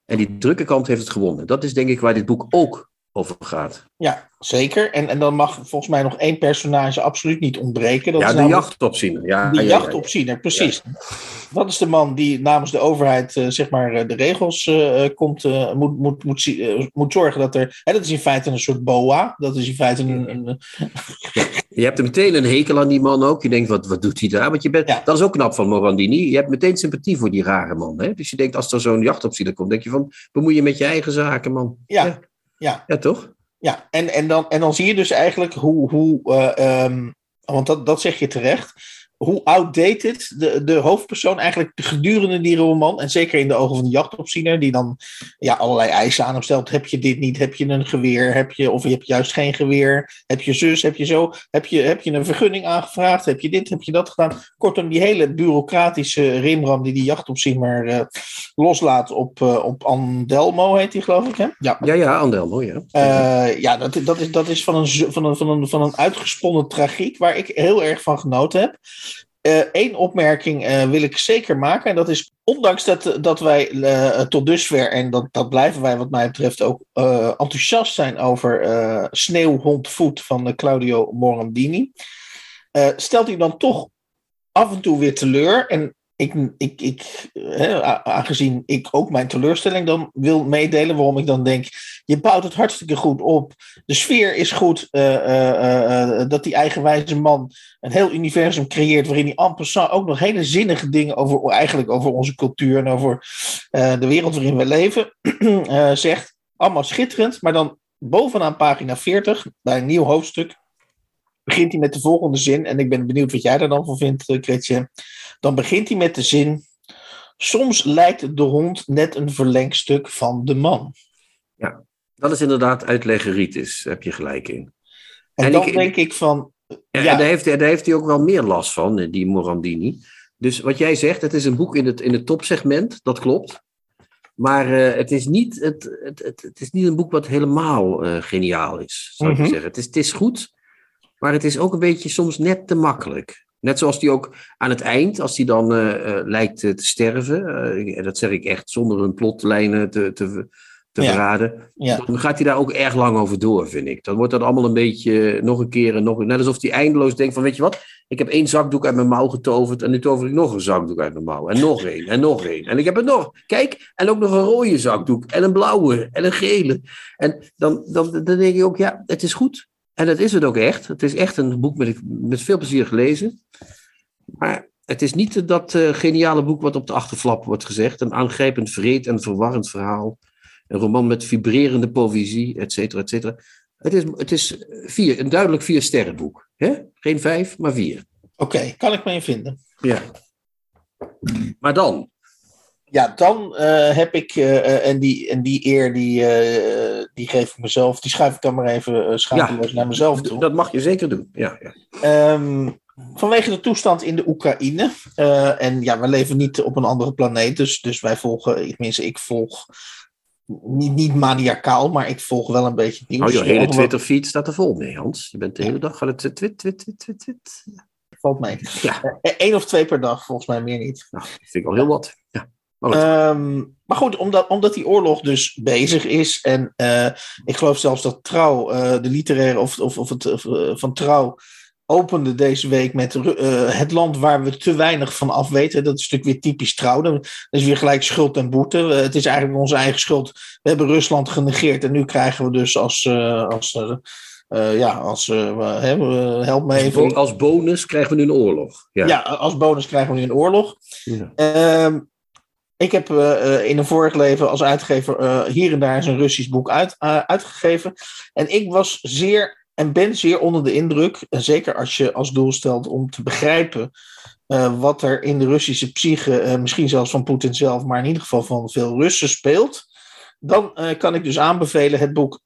En die drukke kant heeft het gewonnen. Dat is denk ik waar dit boek ook over gaat. Ja, zeker. En, en dan mag volgens mij nog één personage absoluut niet ontbreken. Dat ja, is de jachtopziener. Ja, de ja, jachtopziener, precies. Dat is de man die namens de overheid eh, zeg maar, eh, de regels eh, komt, eh, moet, moet, moet, moet zorgen dat er... Hè, dat is in feite een soort boa. Dat is in feite een... een Je hebt er meteen een hekel aan die man ook. Je denkt, wat, wat doet hij daar? Want je bent, Ja. dat is ook knap van Morandini. Je hebt meteen sympathie voor die rare man. Hè? Dus je denkt, als er zo'n jachtopziener komt, denk je van, bemoei je met je eigen zaken, man. ja, Ja. ja. Toch? Ja, en, en, dan, en dan zie je dus eigenlijk hoe, hoe eh, ehm, want dat, dat zeg je terecht, hoe outdated de, de hoofdpersoon eigenlijk gedurende die roman, en zeker in de ogen van de jachtopziener, die dan ja, allerlei eisen aan hem stelt. Heb je dit niet? Heb je een geweer? Heb je, of je hebt juist geen geweer? Heb je zus? Heb je zo? Heb je, heb je een vergunning aangevraagd? Heb je dit? Heb je dat gedaan? Kortom, die hele bureaucratische rimram die die jachtopziener eh loslaat op, eh, op Andelmo, heet die geloof ik, hè? Ja, Ja, ja, Andelmo, ja. eh, ja, dat, dat, is, dat is van een, van, een, van, een, van een uitgesponnen tragiek waar ik heel erg van genoten heb. Eén opmerking eh, wil ik zeker maken. En dat is, ondanks dat, dat wij eh, tot dusver, en dat, dat blijven wij wat mij betreft ook eh, enthousiast zijn over eh Sneeuwhondvoet van eh, Claudio Morandini, eh, stelt hij dan toch af en toe weer teleur. En ik, ik, ik, hè, aangezien ik ook mijn teleurstelling dan wil meedelen, waarom ik dan denk, je bouwt het hartstikke goed op. De sfeer is goed. eh, eh, eh, dat die eigenwijze man een heel universum creëert. waarin hij passant ook nog hele zinnige dingen over, eigenlijk over onze cultuur en over de wereld waarin we leven [clears throat] zegt. Allemaal schitterend. Maar dan bovenaan pagina 40, bij een nieuw hoofdstuk. Begint hij met de volgende zin. En ik ben benieuwd wat jij daar dan van vindt, eh, Kretje. Dan begint hij met de zin. Soms lijkt de hond net een verlengstuk van de man. Dat is inderdaad uitleggeritis, heb je gelijk in. En, En dan ik- denk ik van. Ja, Ja, daar heeft, hij- daar heeft hij ook wel meer last van, eh, die Morandini. Dus wat jij zegt, het is een boek in het, in het topsegment, dat klopt. Maar eh, het, is niet, het, het, het, het is niet een boek wat helemaal eh, geniaal is, zou ik Mhm. zeggen. Het is, het is goed, maar het is ook een beetje soms net te makkelijk. Net zoals die ook aan het eind, als die dan eh, eh, lijkt eh, te sterven, en dat zeg ik echt zonder een plotlijnen te, te, te Ja. verraden, ja. dan gaat hij daar ook erg lang over door, vind ik. Dan wordt dat allemaal een beetje nog een keer en nog een... Net alsof hij eindeloos denkt van, weet je wat? Ik heb één zakdoek uit mijn mouw getoverd en nu tover ik nog een zakdoek uit mijn mouw. En nog [laughs] één, en nog één. En ik heb er nog, kijk, en ook nog een rode zakdoek en een blauwe en een gele. En dan, dan, dan denk ik ook, ja, het is goed. En dat is het ook echt. Het is echt een boek met, met veel plezier gelezen. Maar het is niet dat eh, geniale boek wat op de achterflap wordt gezegd. Een aangrijpend, vreed en verwarrend verhaal. Een roman met vibrerende poëzie, et cetera, et cetera. Het is, het is vier, een duidelijk vier sterrenboek. Hè? Geen vijf, maar vier. Oké, kan ik me in vinden. Ja. Maar dan, Ja, dan eh, heb ik, eh, eh, en, die, en die eer die, die geef ik mezelf, die schuif ik dan maar even schaamteloos naar mezelf toe. dat mag je zeker doen. Ja, ja. Ehm, vanwege de toestand in de Oekraïne. en ja, we leven niet op een andere planeet. Dus, dus wij volgen, tenminste, ik volg niet, niet maniacaal, maar ik volg wel een beetje nieuws. Nou, je hele Twitter-feed staat er vol mee, Hans. Je bent de hele dag aan het twit, twit, twit, twit, twit. Valt mee. Ja, Eén of twee per dag, volgens mij meer niet. nou, dat vind ik al heel wat. Ja. Maar goed. Ehm, maar goed, omdat, omdat die oorlog dus bezig is. En eh, ik geloof zelfs dat Trouw, eh, de literaire of, of, of het of, eh, van Trouw, opende deze week met het land waar we te weinig van af weten. Dat is natuurlijk weer typisch Trouw. Dat is weer gelijk schuld en boete. Het is eigenlijk onze eigen schuld. We hebben Rusland genegeerd en nu krijgen we dus als. als ja, als. we- help me even. als bonus krijgen we nu een oorlog. Ja. ja, als bonus krijgen we nu een oorlog. Ja. Ehm, ik heb eh, eh, in een vorig leven als uitgever eh, hier en daar eens een Russisch boek uit, uitgegeven. En ik was zeer en ben zeer onder de indruk, zeker als je als doel stelt om te begrijpen wat er in de Russische psyche, misschien zelfs van Poetin zelf, maar in ieder geval van veel Russen speelt. Dan kan ik dus aanbevelen het boek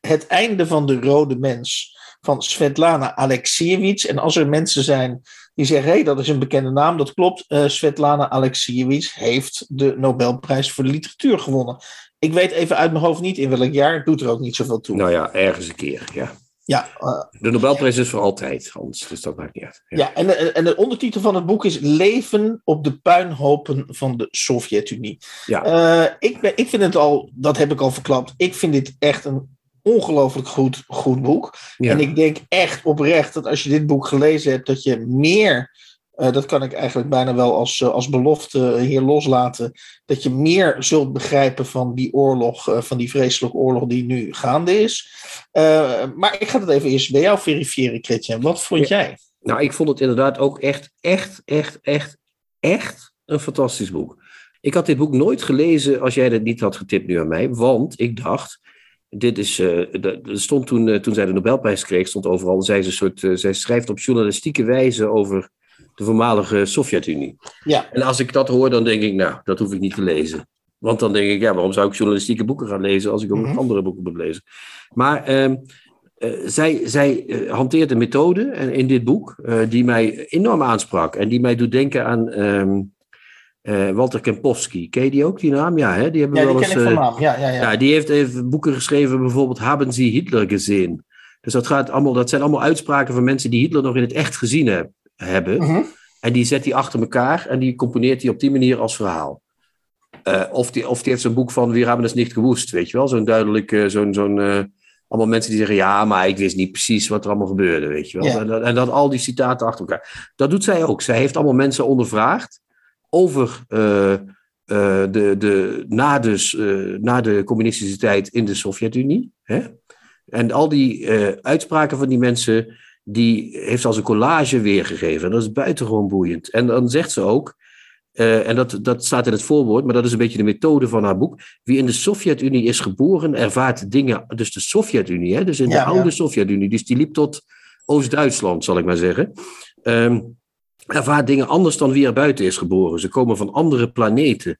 Het einde van de rode mens van Svetlana Alexievich. En als er mensen zijn die zeggen, hey, dat is een bekende naam, dat klopt. Uh, Svetlana Alexievich heeft de Nobelprijs voor de literatuur gewonnen. Ik weet even uit mijn hoofd niet in welk jaar, doet er ook niet zoveel toe. Nou ja, ergens een keer, ja. Ja, uh, de Nobelprijs is voor altijd, Hans, dus dat maakt niet uit. Ja, ja en, en de ondertitel van het boek is Leven op de puinhopen van de Sovjet-Unie. Ja. Uh, ik, ben, ik vind het al, dat heb ik al verklapt, ik vind dit echt een ongelooflijk goed, goed boek. Ja. En ik denk echt oprecht dat als je dit boek gelezen hebt, dat je meer, uh, dat kan ik eigenlijk bijna wel als, uh, als belofte hier loslaten, dat je meer zult begrijpen van die oorlog, uh, van die vreselijke oorlog die nu gaande is. maar ik ga het even eerst bij jou verifiëren, Christian. Wat vond Ja. jij? Nou, ik vond het inderdaad ook echt, echt, echt, echt, echt een fantastisch boek. Ik had dit boek nooit gelezen als jij dat niet had getipt nu aan mij, want ik dacht, dit is, uh, er stond toen, uh, toen zij de Nobelprijs kreeg, stond overal, zij, een soort, uh, zij schrijft op journalistieke wijze over de voormalige Sovjet-Unie. Ja. En als ik dat hoor, dan denk ik, nou, dat hoef ik niet te lezen. Want dan denk ik, ja, waarom zou ik journalistieke boeken gaan lezen als ik ook nog andere boeken moet lezen? Maar ehm, eh, zij, zij eh, hanteert een methode eh, in dit boek eh, die mij enorm aansprak en die mij doet denken aan ehm, eh, Walter Kempowski. Ken je die ook, die naam? Ja, hè? die hebben Ja, we die wel ken ik eens, van eh, naam. Ja, ja, ja. ja, die heeft even boeken geschreven, bijvoorbeeld Haben Sie Hitler gezien? Dus dat, gaat allemaal, dat zijn allemaal uitspraken van mensen die Hitler nog in het echt gezien heb- hebben. Mhm. En die zet hij achter elkaar en die componeert hij op die manier als verhaal. Eh, of, die, of die heeft zo'n boek van Wir haben es nicht gewusst, weet je wel? Zo'n duidelijk, zo'n, zo'n, allemaal mensen die zeggen, ja, maar ik wist niet precies wat er allemaal gebeurde, weet je wel? Ja. En, dat- en dat al die citaten achter elkaar. Dat doet zij ook. Zij heeft allemaal mensen ondervraagd over eh, eh, de, de, na, dus, eh, na de communistische tijd in de Sovjet-Unie. Hè? En al die uitspraken van die mensen, die heeft ze als een collage weergegeven. En dat is buitengewoon boeiend. En dan zegt ze ook, en dat, dat staat in het voorwoord, maar dat is een beetje de methode van haar boek. Wie in de Sovjet-Unie is geboren, ervaart dingen. Dus de Sovjet-Unie, hè? dus in Ja, de ja. oude Sovjet-Unie. Dus die liep tot Oost-Duitsland, zal ik maar zeggen. Ehm, ervaart dingen anders dan wie er buiten is geboren. Ze komen van andere planeten.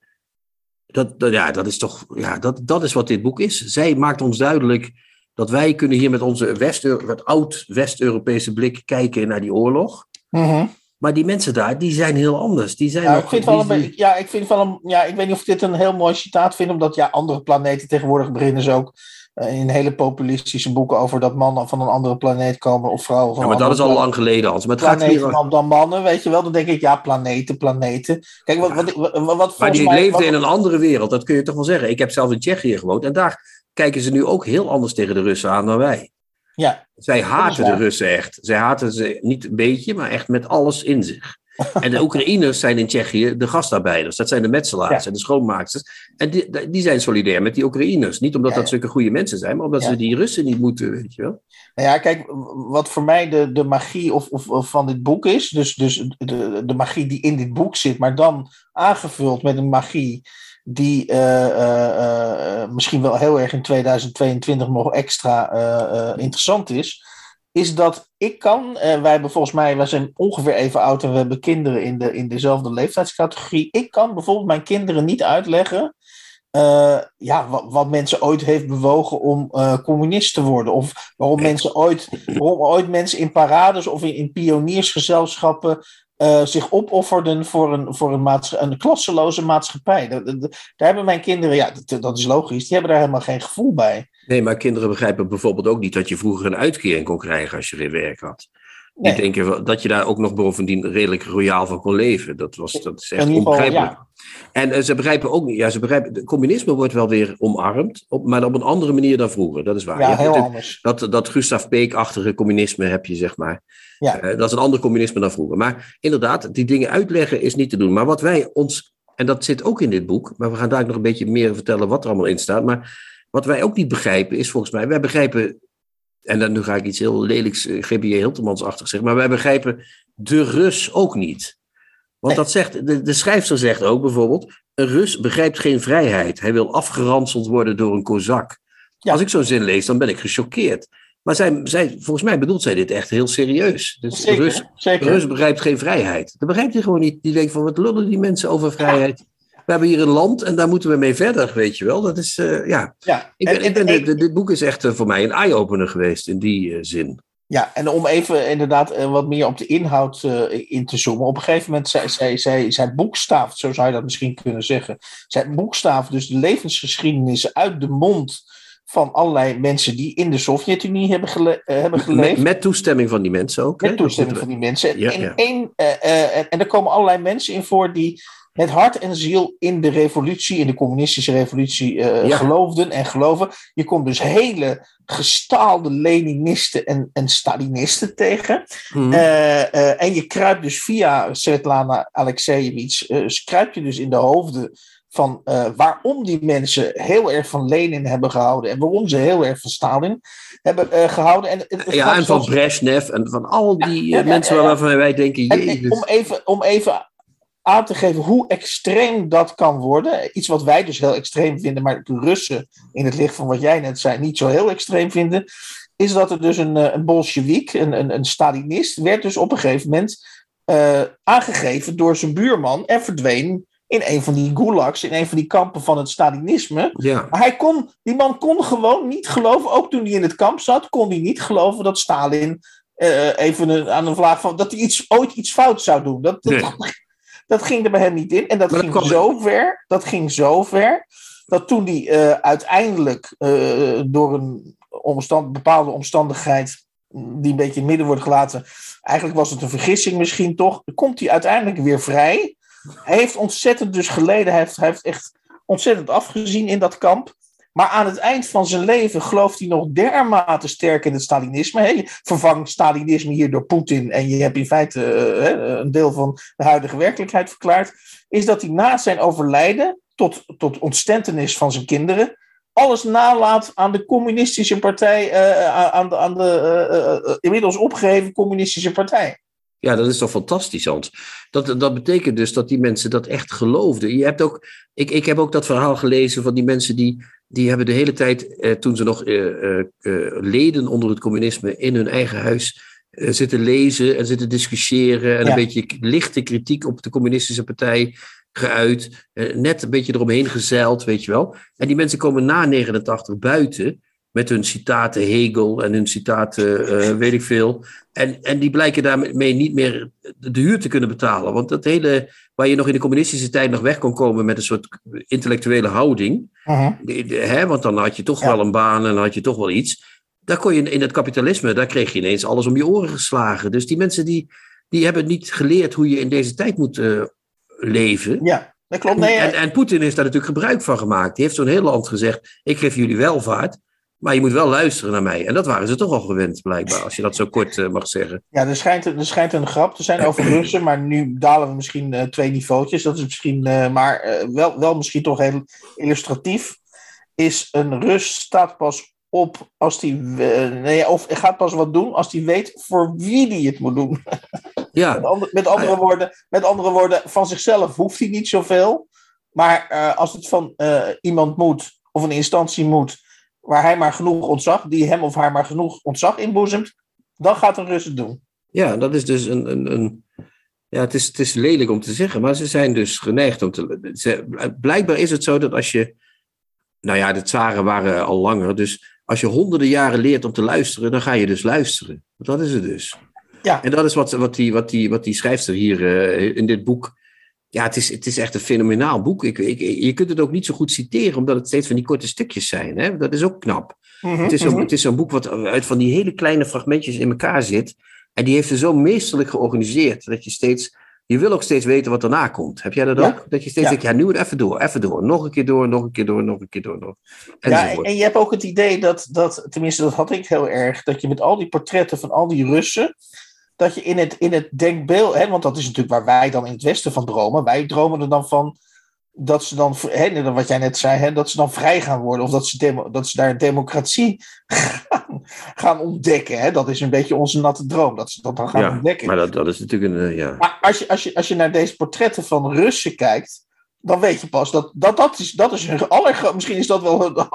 Dat, dat, ja, dat is toch, ja, dat, dat is wat dit boek is. Zij maakt ons duidelijk dat wij kunnen hier met onze West wat oud-West-Europese blik kijken naar die oorlog. Mhm. Maar die mensen daar, die zijn heel anders. Die zijn Ja, nog- ik vind wel een ja, ik vind wel een, ja, ik weet niet of ik dit een heel mooi citaat vind, omdat ja, andere planeten tegenwoordig beginnen ze ook in hele populistische boeken over dat mannen van een andere planeet komen of vrouwen van Ja, maar dat is al lang geleden, Hans. Maar het gaat hier... dan, dan mannen, weet je wel. Dan denk ik, ja, planeten, planeten. Kijk, wat, wat, wat, wat Maar die mij... leefde wat- in een andere wereld, dat kun je toch wel zeggen. Ik heb zelf in Tsjechië gewoond en daar kijken ze nu ook heel anders tegen de Russen aan dan wij. Ja, Zij haten de. Russen echt. Zij haten ze niet een beetje, maar echt met alles in zich. [laughs] En de Oekraïners zijn in Tsjechië de gastarbeiders. Dat zijn de metselaars Ja. en de schoonmaaksters. En die, die zijn solidair met die Oekraïners. Niet omdat Ja, dat zulke goede mensen zijn, maar omdat Ja. ze die Russen niet moeten, weet je wel. Nou ja, kijk, wat voor mij de, de magie of, of, of van dit boek is, dus, dus de, de magie die in dit boek zit, maar dan aangevuld met een magie die eh, eh, eh, misschien wel heel erg in 2022 nog extra interessant is, is dat ik kan, eh, wij hebben volgens mij, wij zijn ongeveer even oud en we hebben kinderen in, de, in dezelfde leeftijdscategorie. Ik kan bijvoorbeeld mijn kinderen niet uitleggen eh, ja, wat, wat mensen ooit heeft bewogen om eh, communist te worden. Of waarom mensen ooit, waarom ooit mensen in parades of in, in pioniersgezelschappen zich opofferden voor een, voor een, een klasseloze maatschappij. Daar hebben mijn kinderen, ja, dat, dat is logisch, die hebben daar helemaal geen gevoel bij. Nee, maar kinderen begrijpen bijvoorbeeld ook niet dat je vroeger een uitkering kon krijgen als je geen werk had. Nee. Die denken dat je daar ook nog bovendien redelijk royaal van kon leven. Dat, was, dat is echt onbegrijpelijk. En eh, ze begrijpen ook niet, ja, ze begrijpen, de communisme wordt wel weer omarmd, op, maar op een andere manier dan vroeger. Dat is waar. Ja, heel het- anders. dat, dat Gustav Peek-achtige communisme heb je, zeg maar. Ja. Eh, dat is een ander communisme dan vroeger. Maar inderdaad, die dingen uitleggen is niet te doen. Maar wat wij ons, en dat zit ook in dit boek, maar we gaan daar nog een beetje meer vertellen wat er allemaal in staat. Maar wat wij ook niet begrijpen is volgens mij, wij begrijpen, en dan nu ga ik iets heel lelijks, uh, GBJ Hiltermans-achtig zeggen, maar wij begrijpen de Rus ook niet. Want dat zegt, de, de schrijfster zegt ook bijvoorbeeld, een Rus begrijpt geen vrijheid. Hij wil afgeranseld worden door een kozak. Ja. Als ik zo'n zin lees, dan ben ik gechoqueerd. Maar zij, zij, volgens mij bedoelt zij dit echt heel serieus. Dus Zeker, Rus, zeker. Rus begrijpt geen vrijheid. Dat begrijpt hij gewoon niet. Die denkt van, wat lullen die mensen over vrijheid? We hebben hier een land en daar moeten we mee verder, weet je wel. Dat is, eh, ja. ja. Ik En- ben, ik en- ben, en- dit, dit boek is echt eh, voor mij een eye-opener geweest in die eh, zin. Ja, en om even inderdaad wat meer op de inhoud uh, in te zoomen. Op een gegeven moment, zij, zij, zij, zij boekstaaft, zo zou je dat misschien kunnen zeggen. Zij boekstaaft dus de levensgeschiedenis uit de mond van allerlei mensen die in de Sovjet-Unie hebben, gele uh, hebben geleefd. Met, met, toestemming van die mensen ook. Met toestemming van die mensen. Ja, en, ja. En, en er komen allerlei mensen in voor die met hart en ziel in de revolutie, in de communistische revolutie uh, ja. geloofden en geloven. Je komt dus hele gestaalde Leninisten en, en Stalinisten tegen. Mm. Uh, uh, en je kruipt dus via Svetlana Alexejevich, kruip je dus in de hoofden van waarom die mensen heel erg van Lenin hebben gehouden en waarom ze heel erg van Stalin hebben gehouden. En, ja, en van Brezhnev en van al die mensen waarvan wij denken, en, om, even, om even aan te geven hoe extreem dat kan worden. Iets wat wij dus heel extreem vinden, maar de Russen, in het licht van wat jij net zei, niet zo heel extreem vinden. Is dat er dus een, eh, een Bolshevik, een, een, een Stalinist, werd dus op een gegeven moment uh, aangegeven door zijn buurman en verdween in een van die gulags, in een van die kampen van het Stalinisme. Ja. Maar hij kon, die man kon gewoon niet geloven, ook toen hij in het kamp zat, kon hij niet geloven dat Stalin uh, even een, aan een vlaag van dat hij iets, ooit iets fout zou doen. Dat, dat, Nee. Dat ging er bij hem niet in. En dat ging zo ver, dat ging zo ver, dat toen hij eh, uiteindelijk eh, door een omstand, bepaalde omstandigheid, die een beetje in het midden wordt gelaten, eigenlijk was het een vergissing misschien toch, komt hij uiteindelijk weer vrij. Hij heeft ontzettend dus geleden, hij heeft, hij heeft echt ontzettend afgezien in dat kamp. Maar aan het eind van zijn leven gelooft hij nog dermate sterk in het Stalinisme. Je vervangt Stalinisme hier door Poetin en je hebt in feite eh, hè, een deel van de huidige werkelijkheid verklaard. Is dat hij na zijn overlijden, tot, tot ontstentenis van zijn kinderen, alles nalaat aan de communistische partij, eh, aan de, aan de eh, eh, eh, inmiddels opgeheven communistische partij. Ja, dat is toch fantastisch, Hans. Dat, dat betekent dus dat die mensen dat echt geloofden. Je hebt ook, ik, ik heb ook dat verhaal gelezen van die mensen die, die hebben de hele tijd, eh, toen ze nog eh, eh, leden onder het communisme in hun eigen huis zitten lezen en zitten discussiëren en Ja. een beetje lichte kritiek op de communistische partij geuit. net een beetje eromheen gezeild, weet je wel. En die mensen komen na 89 buiten met hun citaten Hegel en hun citaten eh, weet ik veel. En, en die blijken daarmee niet meer de huur te kunnen betalen. Want dat hele, waar je nog in de communistische tijd nog weg kon komen met een soort intellectuele houding. die- hè, want dan had je toch Ja. wel een baan en dan had je toch wel iets. Daar kon je in het kapitalisme, daar kreeg je ineens alles om je oren geslagen. Dus die mensen die, die hebben niet geleerd hoe je in deze tijd moet eh, leven. Ja, dat klopt. Nee, En, en Poetin heeft daar natuurlijk gebruik van gemaakt. Die heeft zo'n heel land gezegd: ik geef jullie welvaart, maar je moet wel luisteren naar mij. En dat waren ze toch al gewend, blijkbaar, als je dat zo [laughs] kort eh, mag zeggen. Ja, er schijnt, er schijnt een grap te zijn over Russen, maar nu dalen we misschien eh, twee niveautjes. Dat is misschien, eh, maar wel, wel misschien toch heel illustratief. Is een Rus staat pas op als hij, nee, of gaat pas wat doen als hij weet voor wie hij het moet doen. [laughs] Met, Ja, andere, met, andere, woorden, met andere woorden, van zichzelf hoeft hij niet zoveel. Maar als het van iemand moet, of een instantie moet, waar hij maar genoeg ontzag, die hem of haar maar genoeg ontzag inboezemt, dan gaat een Rus het doen. ja dat is dus een. een, een ja, het is, het is lelijk om te zeggen, maar ze zijn dus geneigd om te. Ze, blijkbaar is het zo dat als je. Nou ja, de tsaren waren al langer. Dus als je honderden jaren leert om te luisteren, dan ga je dus luisteren. Dat is het dus. Ja. En dat is wat, wat, die, wat, die, wat die schrijfster hier eh, in dit boek. Ja, het is, het is echt een fenomenaal boek. Ik, ik, je kunt het ook niet zo goed citeren, omdat het steeds van die korte stukjes zijn. Hè? Dat is ook knap. Mhm, Het is zo'n mhm. het is zo'n boek wat uit van die hele kleine fragmentjes in elkaar zit. En die heeft ze zo meesterlijk georganiseerd. Dat je steeds. Je wil ook steeds weten wat daarna komt. Heb jij dat Ja. ook? Dat je steeds Ja. denkt, ja, nu het even door, even door. Nog een keer door, nog een keer door, nog een keer door. Nog. Ja, en je hebt ook het idee dat, dat, tenminste dat had ik heel erg, dat je met al die portretten van al die Russen, dat je in het, in het denkbeeld, hè, want dat is natuurlijk waar wij dan in het Westen van dromen, wij dromen er dan van dat ze dan, hè, wat jij net zei, hè, dat ze dan vrij gaan worden, of dat ze, demo, dat ze daar democratie [laughs] gaan, gaan ontdekken. Hè. Dat is een beetje onze natte droom, dat ze dat dan gaan ja, ontdekken. maar dat, dat is natuurlijk een. eh, ja. Maar als je, als, je, als je naar deze portretten van Russen kijkt, dan weet je pas dat dat, dat is, dat is hun allergro- Misschien is dat wel het,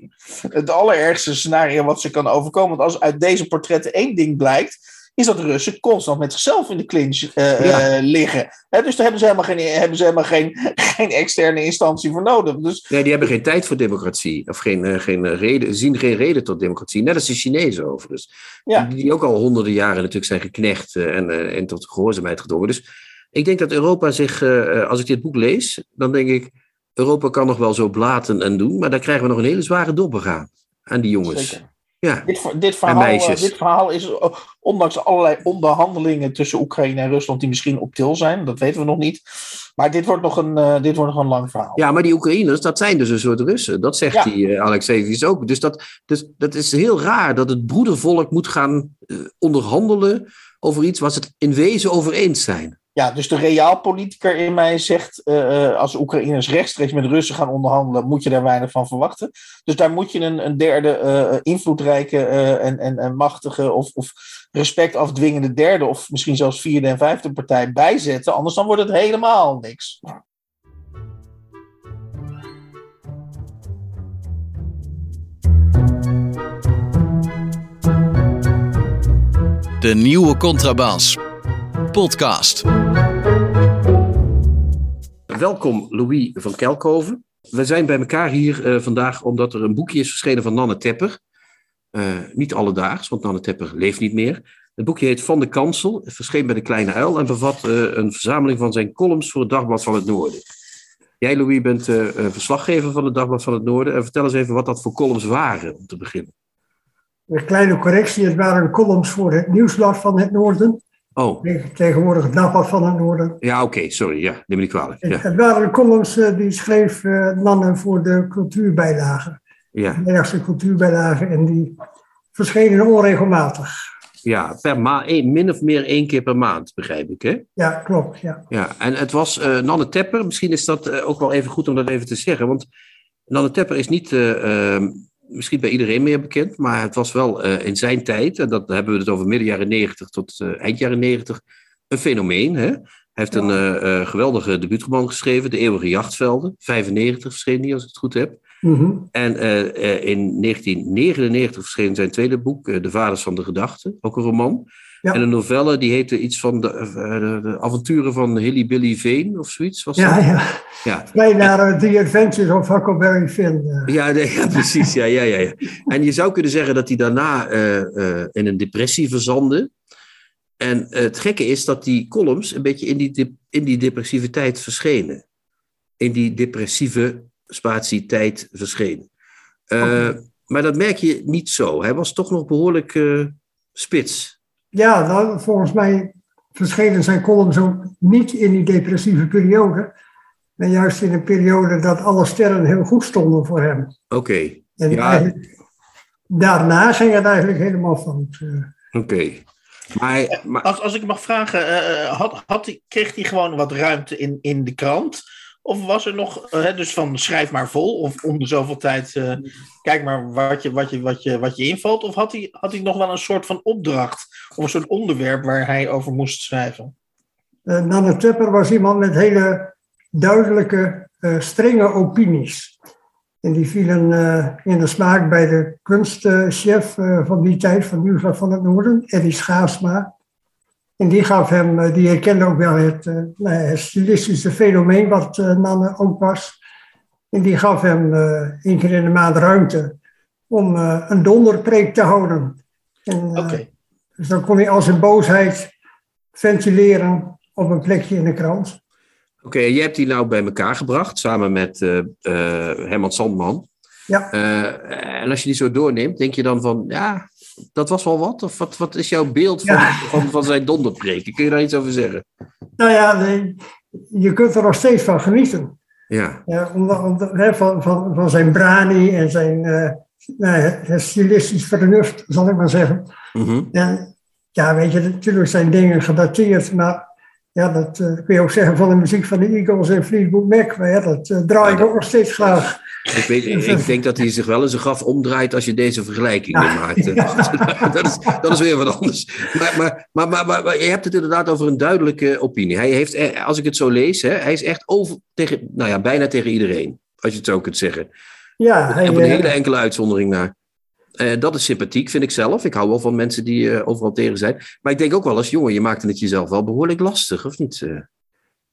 [laughs] het allerergste scenario wat ze kan overkomen. Want als uit deze portretten één ding blijkt, is dat de Russen constant met zichzelf in de clinch eh, Ja. eh, liggen. Hè, dus daar hebben ze helemaal, geen, hebben ze helemaal geen, [laughs] geen externe instantie voor nodig. Dus Nee, die hebben geen tijd voor democratie. Of geen, eh, geen reden, zien geen reden tot democratie. Net als de Chinezen overigens. Ja. Die, die ook al honderden jaren natuurlijk zijn geknecht en, en tot gehoorzaamheid gedwongen. Dus ik denk dat Europa zich, als ik dit boek lees, dan denk ik, Europa kan nog wel zo blaten en doen, maar daar krijgen we nog een hele zware dobber aan. Aan die jongens. Zeker. Ja, Dit, dit, verhaal, eh, dit verhaal is, eh, ondanks allerlei onderhandelingen tussen Oekraïne en Rusland, die misschien op til zijn, dat weten we nog niet. Maar dit wordt nog een, eh, dit wordt nog een lang verhaal. ja, maar die Oekraïners, dat zijn dus een soort Russen. Dat zegt Ja. die Alexejevich ook. Dus dat, dus dat is heel raar dat het broedervolk moet gaan onderhandelen over iets waar ze het in wezen over eens zijn. Ja, dus de realpolitiker in mij zegt, eh, eh, als Oekraïners rechtstreeks met Russen gaan onderhandelen, moet je daar weinig van verwachten. Dus daar moet je een, een derde eh, invloedrijke en, en, en machtige of, of respect afdwingende derde of misschien zelfs vierde en vijfde partij bijzetten. Anders dan wordt het helemaal niks. De nieuwe contrabas. Podcast. Welkom Louis van Kelkhoven. We zijn bij elkaar hier eh, vandaag omdat er een boekje is verschenen van Nanne Tepper. Eh, niet alledaags, want Nanne Tepper leeft niet meer. Het boekje heet Van de Kansel, verscheen bij de Kleine Uil en bevat eh, een verzameling van zijn columns voor het Dagblad van het Noorden. Jij, Louis, bent verslaggever van het Dagblad van het Noorden. En vertel eens even wat dat voor columns waren, om te beginnen. Een kleine correctie, het waren columns voor het Nieuwsblad van het Noorden. Oh, Tegenwoordig het Dagblad van het Noorden. ja, oké, sorry. Ja, neem me niet kwalijk. Ja, het waren columns eh, die schreef eh, Nanne voor de cultuurbijlage. ja, De Nederlandse cultuurbijlage. En die verschenen onregelmatig. ja per ma één- min of meer één keer per maand, begrijp ik, hè? Ja, klopt. Ja. Ja, en het was eh, Nanne Tepper. Misschien is dat eh, ook wel even goed om dat even te zeggen. Want Nanne Tepper is niet eh, eh, misschien bij iedereen meer bekend. Maar het was wel eh, in zijn tijd, en dat hebben we het over midden jaren 90 tot eh, eind jaren 90, een fenomeen. Hè? Hij heeft een eh, geweldige debuutroman geschreven, De Eeuwige Jachtvelden. 95 verscheen die, als ik het goed heb. Mhm. En in 1999 verscheen zijn tweede boek, De Vaders van de Gedachten, ook een roman. Ja. En een novelle die heette iets van de, eh, de, de avonturen van Hilly Billy Veen of zoiets. Was Ja, dat? ja. Ja. Naar The Adventures of Huckleberry Finn. eh. Ja, nee, ja, precies. Ja, ja, ja. En je zou kunnen zeggen dat hij daarna eh, in een depressie verzandde. En het gekke is dat die columns een beetje in die, dep- in die depressieve tijd verschenen. In die depressieve spatietijd verschenen. Maar dat merk je niet zo. Hij was toch nog behoorlijk eh, spits. Ja, nou, volgens mij verschenen zijn columns ook niet in die depressieve periode. Maar juist in een periode dat alle sterren heel goed stonden voor hem. Oké, En Ja. daarna ging het eigenlijk helemaal fout. eh. oké. Maar, maar Als, als ik mag vragen, eh, had, had hij, kreeg hij gewoon wat ruimte in, in de krant? Of was er nog, hè, dus van schrijf maar vol, of om de zoveel tijd, eh, kijk maar wat je, wat, je, wat, je, wat je invalt? Of had hij, had hij nog wel een soort van opdracht, of een soort onderwerp waar hij over moest schrijven? Eh, Nanne Tupper was iemand met hele duidelijke, eh, strenge opinies. En die vielen in de smaak bij de kunstchef van die tijd, van Nieuwsblad van het Noorden, Eddie Schaafsma. En die gaf hem, eh, die herkende ook wel het, eh, nou het stilistische fenomeen wat eh, Nanne ook was. En die gaf hem één keer in de maand ruimte om een donderpreek te houden. En, Oké. dus dan kon hij al zijn boosheid ventileren op een plekje in de krant. Oké, je hebt die nou bij elkaar gebracht, samen met eh, eh, Herman Sandman. Ja. En als je die zo doorneemt, denk je dan van, ja, dat was wel wat? Of wat, wat is jouw beeld van, Ja. van, van zijn donderpreken? Kun je daar iets over zeggen? Nou ja, je kunt er nog steeds van genieten. Ja, Ja, omdat, omdat- hè, van, van, van zijn brani en zijn eh, nou, stilistisch vernuft, zal ik maar zeggen. Mhm. En, ja, weet je, natuurlijk zijn dingen gedateerd, maar ja, dat eh, kun je ook zeggen van de muziek van de Eagles en Fleetwood Mac. Maar ja, dat eh, draai ik Ja, ook nog steeds graag. ik, weet, ik, denk dat hij zich wel in zijn graf omdraait als je deze vergelijking maakt. [laughs] dat, is, dat is weer wat anders. Maar, maar, maar, maar, maar, maar je hebt het inderdaad over een duidelijke opinie. Hij heeft, eh, als ik het zo lees, hè, hij is echt over tegen, nou ja, bijna tegen iedereen. Als je het zo kunt zeggen. Ja, hij, Op een hele enkele uitzondering naar. Eh, dat is sympathiek, vind ik zelf. Ik hou wel van mensen die eh, overal tegen zijn. Maar ik denk ook wel als jongen, je maakte het jezelf wel behoorlijk lastig, of niet? Eh,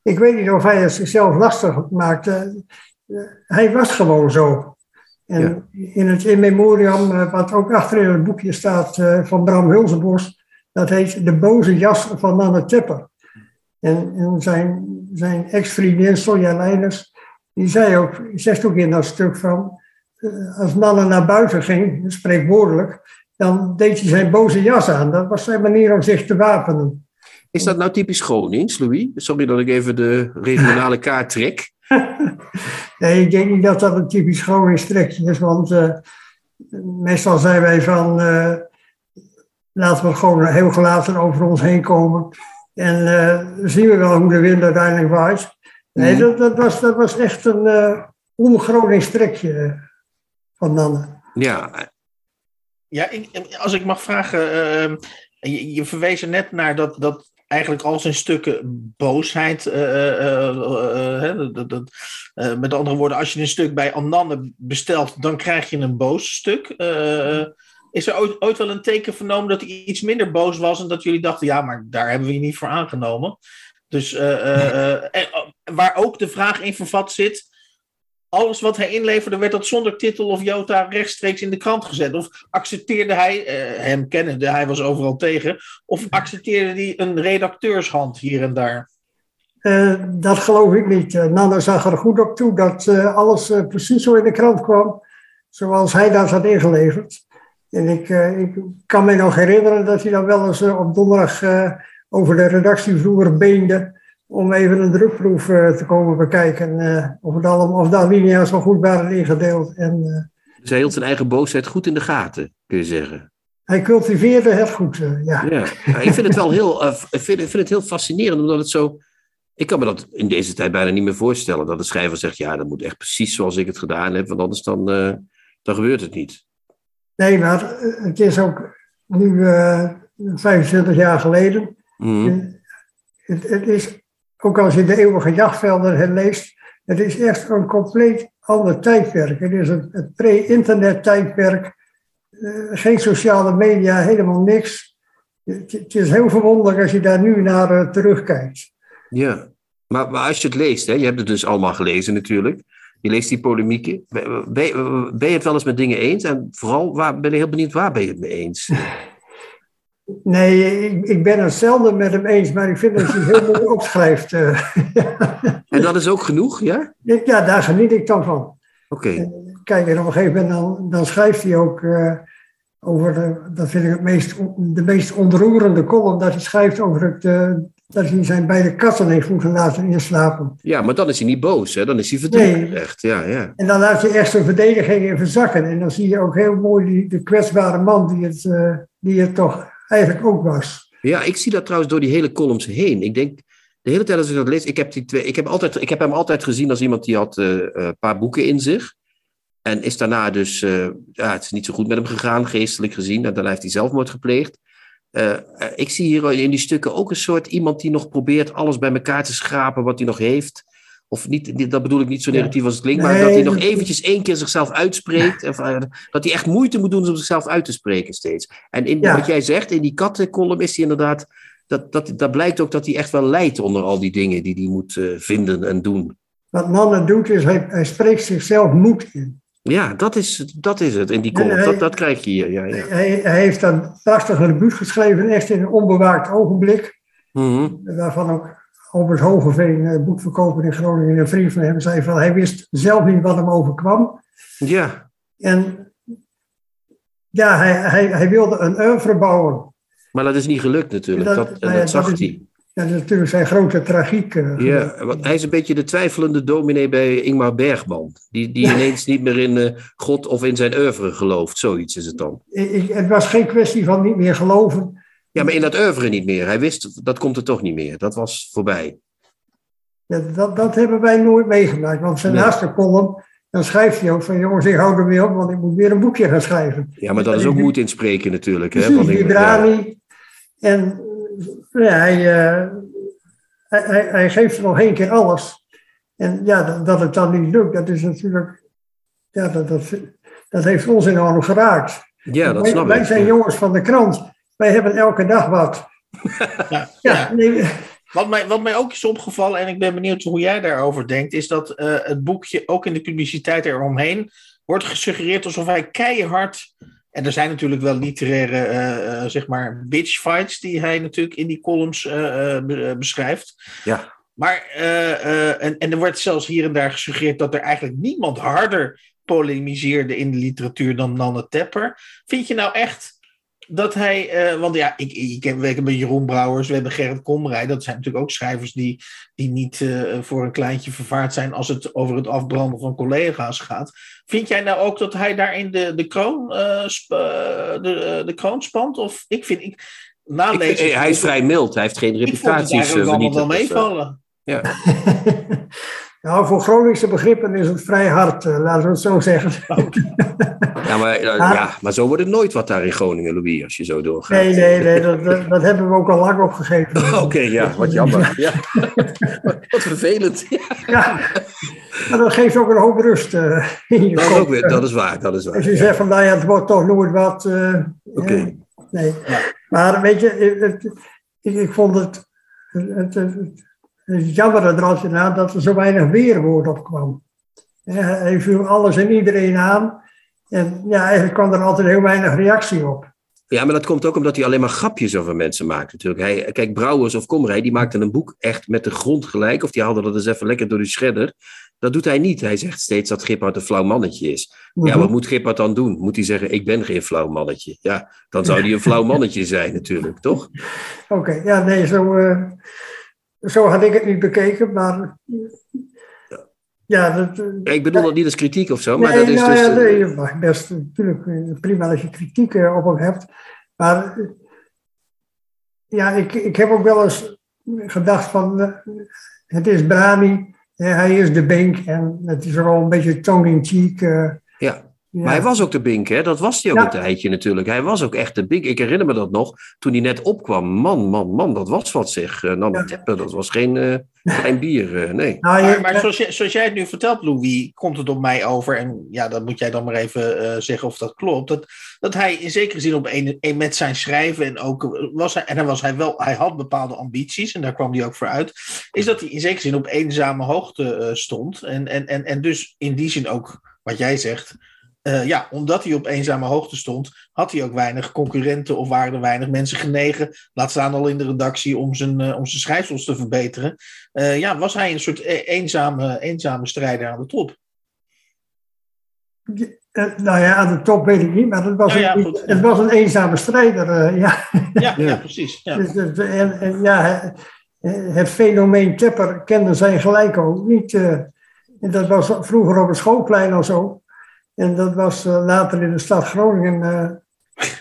Ik weet niet of hij het zichzelf lastig maakte. Hij was gewoon zo. En Ja. in het in memoriam, wat ook achter in het boekje staat van Bram Hulzenbos, dat heet De boze jas van Nanne Tepper. En, en zijn, zijn ex-vriendin Sonja Leijners, die zei ook, zegt ook in dat stuk van, als Nanne naar buiten ging, spreekwoordelijk, dan deed hij zijn boze jas aan. Dat was zijn manier om zich te wapenen. Is dat nou typisch Gronings, Louis? Sorry dat ik even de regionale [laughs] kaart trek. Nee, ik denk niet dat dat een typisch Gronings trekje is, want eh, meestal zijn wij van eh, laten we gewoon heel gelaten over ons heen komen en eh, zien we wel hoe de wind uiteindelijk waait. Nee, Mhm. dat, dat, was, dat was echt een eh on-Gronings trekje eh, van. Ja, Ja, ik, als ik mag vragen, ehm, je, je verwees er net naar dat, dat eigenlijk al zijn stukken boosheid, eh, eh, eh, hè, dat, dat, eh, met andere woorden, als je een stuk bij Ananne bestelt, dan krijg je een boos stuk. Eh, is er ooit, ooit wel een teken vernomen dat hij iets minder boos was en dat jullie dachten, ja, maar daar hebben we je niet voor aangenomen? Dus eh, eh, eh, oh, waar ook de vraag in vervat zit, alles wat hij inleverde, werd dat zonder titel of jota rechtstreeks in de krant gezet? Of accepteerde hij, eh, hem kennende, hij was overal tegen, of accepteerde hij een redacteurshand hier en daar? Eh, dat geloof ik niet. Eh, Nanne zag er goed op toe dat eh, alles precies zo in de krant kwam, zoals hij dat had ingeleverd. En ik, ik kan me nog herinneren dat hij dan wel eens op donderdag over de redactievloer beende om even een drukproef eh, te komen bekijken. eh, of, het allemaal, of de alinea's wel goed waren ingedeeld. En eh, dus hij hield zijn eigen boosheid goed in de gaten, kun je zeggen. hij cultiveerde het goed, ja. Ja, ik vind het wel heel, ik vind, het heel fascinerend, omdat het zo... Ik kan me dat in deze tijd bijna niet meer voorstellen, dat de schrijver zegt, ja, dat moet echt precies zoals ik het gedaan heb, want anders dan, dan gebeurt het niet. Nee, maar het is ook nu eh 25 jaar geleden. Mhm. Het, het is, ook als je de eeuwige jachtvelden herleest, het is echt een compleet ander tijdperk. Het is het, het pre-internet tijdperk. Eh, geen sociale media, helemaal niks. Het, is heel verwonderlijk als je daar nu naar eh, terugkijkt. Ja, maar, maar als je het leest, hè, je hebt het dus allemaal gelezen natuurlijk. Je leest die polemieken. Ben, ben- ben je het wel eens met dingen eens? En vooral, waar, ben ik heel benieuwd, waar ben je het mee eens? [laughs] Nee, ik, ik ben het zelden met hem eens, maar ik vind dat hij heel mooi opschrijft. eh. [laughs] En dat is ook genoeg, ja? Ik- ja, daar geniet ik dan van. Oké. Kijk, en op een gegeven moment dan, dan schrijft hij ook eh, over, de, dat vind ik het meest, de meest ontroerende column, dat hij schrijft over het, eh, dat hij zijn beide katten heeft moeten laten inslapen. Ja, maar dan is hij niet boos, hè? Dan is hij verdrietig, Nee. echt. Ja, ja. En dan laat je echt zijn verdediging in verzakken. En dan zie je ook heel mooi die, de kwetsbare man die het, die het toch eigenlijk ook was. Ja, ik zie dat trouwens door die hele columns heen. Ik denk, de hele tijd als ik dat lees, ik heb, die twee, ik heb, altijd, ik heb hem altijd gezien als iemand die had eh, eh, een paar boeken in zich. En is daarna dus, eh, ja, het is niet zo goed met hem gegaan, geestelijk gezien. En daarna heeft hij zelfmoord gepleegd. Ik zie hier in die stukken ook een soort iemand die nog probeert alles bij elkaar te schrapen wat hij nog heeft. Of niet, dat bedoel ik niet zo negatief als het klinkt, maar dat hij nog eventjes één keer zichzelf uitspreekt. Of, eh, dat hij echt moeite moet doen om zichzelf uit te spreken steeds. En in wat jij zegt, in die kattencolumn is hij inderdaad, dat, dat, dat blijkt ook dat hij echt wel lijdt onder al die dingen die hij moet eh, vinden en doen. Wat Nanne doet is, hij, hij spreekt zichzelf moed in. Ja, dat is, dat is het in die column. Nee, Dat, dat krijg je hier. Ja, ja. Hij, hij heeft een prachtig debuut geschreven, echt in een onbewaakt ogenblik. Mhm. Waarvan ook Albert Hogeveen, eh, boekverkoper in Groningen, een vriend van hem, zei van hij wist zelf niet wat hem overkwam. ja, En ja, hij, hij, hij wilde een oeuvre bouwen. maar dat is niet gelukt natuurlijk. Dat- Dat, en nou ja, dat zag dat is- hij. Dat is natuurlijk zijn grote tragiek. eh, Ja, want hij is een beetje de twijfelende dominee bij Ingmar Bergman. Die, die [laughs] ineens niet meer in eh, God of in zijn oeuvre gelooft. Zoiets is het dan. Ik- het was geen kwestie van niet meer geloven. Ja, maar in dat oeuvre niet meer. Hij wist, dat komt er toch niet meer. Dat was voorbij. Dat, dat, dat hebben wij nooit meegemaakt. Want zijn Nee. laatste column, dan schrijft hij ook van jongens, ik hou er weer op, want ik moet weer een boekje gaan schrijven. Ja, maar dat is ook moed inspreken natuurlijk. Hè? Precies, ja. Vibrani. En eh, ja, hij, eh, hij, hij, hij geeft er nog één keer alles. En ja, dat, dat het dan niet lukt, dat is natuurlijk, ja, dat, dat, dat heeft ons enorm geraakt. Ja, dat wij, snap wij ik. zijn jongens van de krant. Wij hebben elke dag wat. [laughs] Ja, Ja, nee, Wat mij, wat mij ook is opgevallen, en ik ben benieuwd hoe jij daarover denkt, is dat eh, het boekje ook in de publiciteit eromheen wordt gesuggereerd alsof hij keihard. En er zijn natuurlijk wel literaire, eh, eh, zeg maar, bitchfights die hij natuurlijk in die columns be- beschrijft. Ja. Maar, eh, eh, en, en er wordt zelfs hier en daar gesuggereerd dat er eigenlijk niemand harder polemiseerde in de literatuur dan Nanne Tepper. Vind je nou echt dat hij, eh, want ja, ik, ik heb, heb Jeroen Brouwers, we hebben Gerrit Komrij, dat zijn natuurlijk ook schrijvers die, die niet eh, voor een kleintje vervaard zijn als het over het afbranden van collega's gaat. Vind jij nou ook dat hij daarin de, de, kroon, eh, sp- de, de kroon spant? Of ik vind, ik, vind- hij is vrij mild. Hij heeft geen ik vond het reputaties eigenlijk allemaal wel meevallen. Ja. [laughs] nou, voor Groningse begrippen is het vrij hard, eh, laten we het zo zeggen. [laughs] Ja, maar, eh, ja, maar zo wordt het nooit wat daar in Groningen, Louis, als je zo doorgaat. Nee, nee, nee, dat, dat, dat hebben we ook al lang opgegeven. [laughs] Oké, ja, wat jammer. [laughs] Ja. wat vervelend. Ja, Ja, maar dat geeft ook een hoop rust eh, in je dat, ook weer, dat is waar, dat is Als waar. je zegt van, nou ja, het wordt toch nooit wat. eh, Oké. nee. Maar weet je, het- ik, ik vond het, het, het, het, jammer er inderdaad dat er zo weinig weerwoord op kwam. Hij viel alles en iedereen aan. En ja, eigenlijk kwam er altijd heel weinig reactie op. Ja, maar dat komt ook omdat hij alleen maar grapjes over mensen maakt natuurlijk. Hij, kijk, Brouwers of Komrij, die maakten een boek echt met de grond gelijk. Of die haalden dat eens even lekker door de shredder. Dat doet hij niet. Hij zegt steeds dat Gippard een flauw mannetje is. Ja, Mhm. wat moet Gippard dan doen? Moet hij zeggen, ik ben geen flauw mannetje? Ja, dan zou hij een [laughs] flauw mannetje zijn natuurlijk, toch? Oké, ja, nee, zo, eh, zo had ik het niet bekeken, maar ja, dat, ik bedoel dat niet als kritiek of zo, maar nee, dat is nou dus... ja, nee, je mag best natuurlijk prima als je kritiek eh, op hem hebt. Maar ja, ik, ik heb ook wel eens gedacht van, eh, het is Brani, hij is de Bink en het is wel een beetje tongue in cheek. eh, ja. Ja. Maar hij was ook de Bink, hè? Dat was hij ook Ja. een tijdje natuurlijk. Hij was ook echt de Bink. Ik herinner me dat nog, toen hij net opkwam. Man, man, man, dat was wat zeg. Uh, Ja. Teppen, dat was geen eh, klein bier, eh, nee. Nou, Maar, maar zoals, jij, zoals jij het nu vertelt, Louis, komt het op mij over. En ja, dan moet jij dan maar even eh, zeggen of dat klopt. Dat, dat hij in zekere zin op een, een met zijn schrijven en ook was hij, en dan was hij wel, hij had bepaalde ambities en daar kwam hij ook voor uit. Is dat hij in zekere zin op eenzame hoogte eh, stond. En, en, en, en dus in die zin ook wat jij zegt. Eh, ja, omdat hij op eenzame hoogte stond, had hij ook weinig concurrenten of waren er weinig mensen genegen, laat staan al in de redactie, om zijn, eh, om zijn schrijfsels te verbeteren. Eh, ja, was hij een soort e- eenzame, eenzame strijder aan de top. nou ja, aan de top weet ik niet, maar het was, Ja, ja, een, goed. het was een eenzame strijder. eh, ja. Ja, [laughs] ja. Ja. precies. Ja. Dus het, en, en ja, het- fenomeen Tepper kende zij gelijk ook niet. eh, en dat was vroeger op het schoolplein of zo. En dat was eh, later in de stad Groningen. eh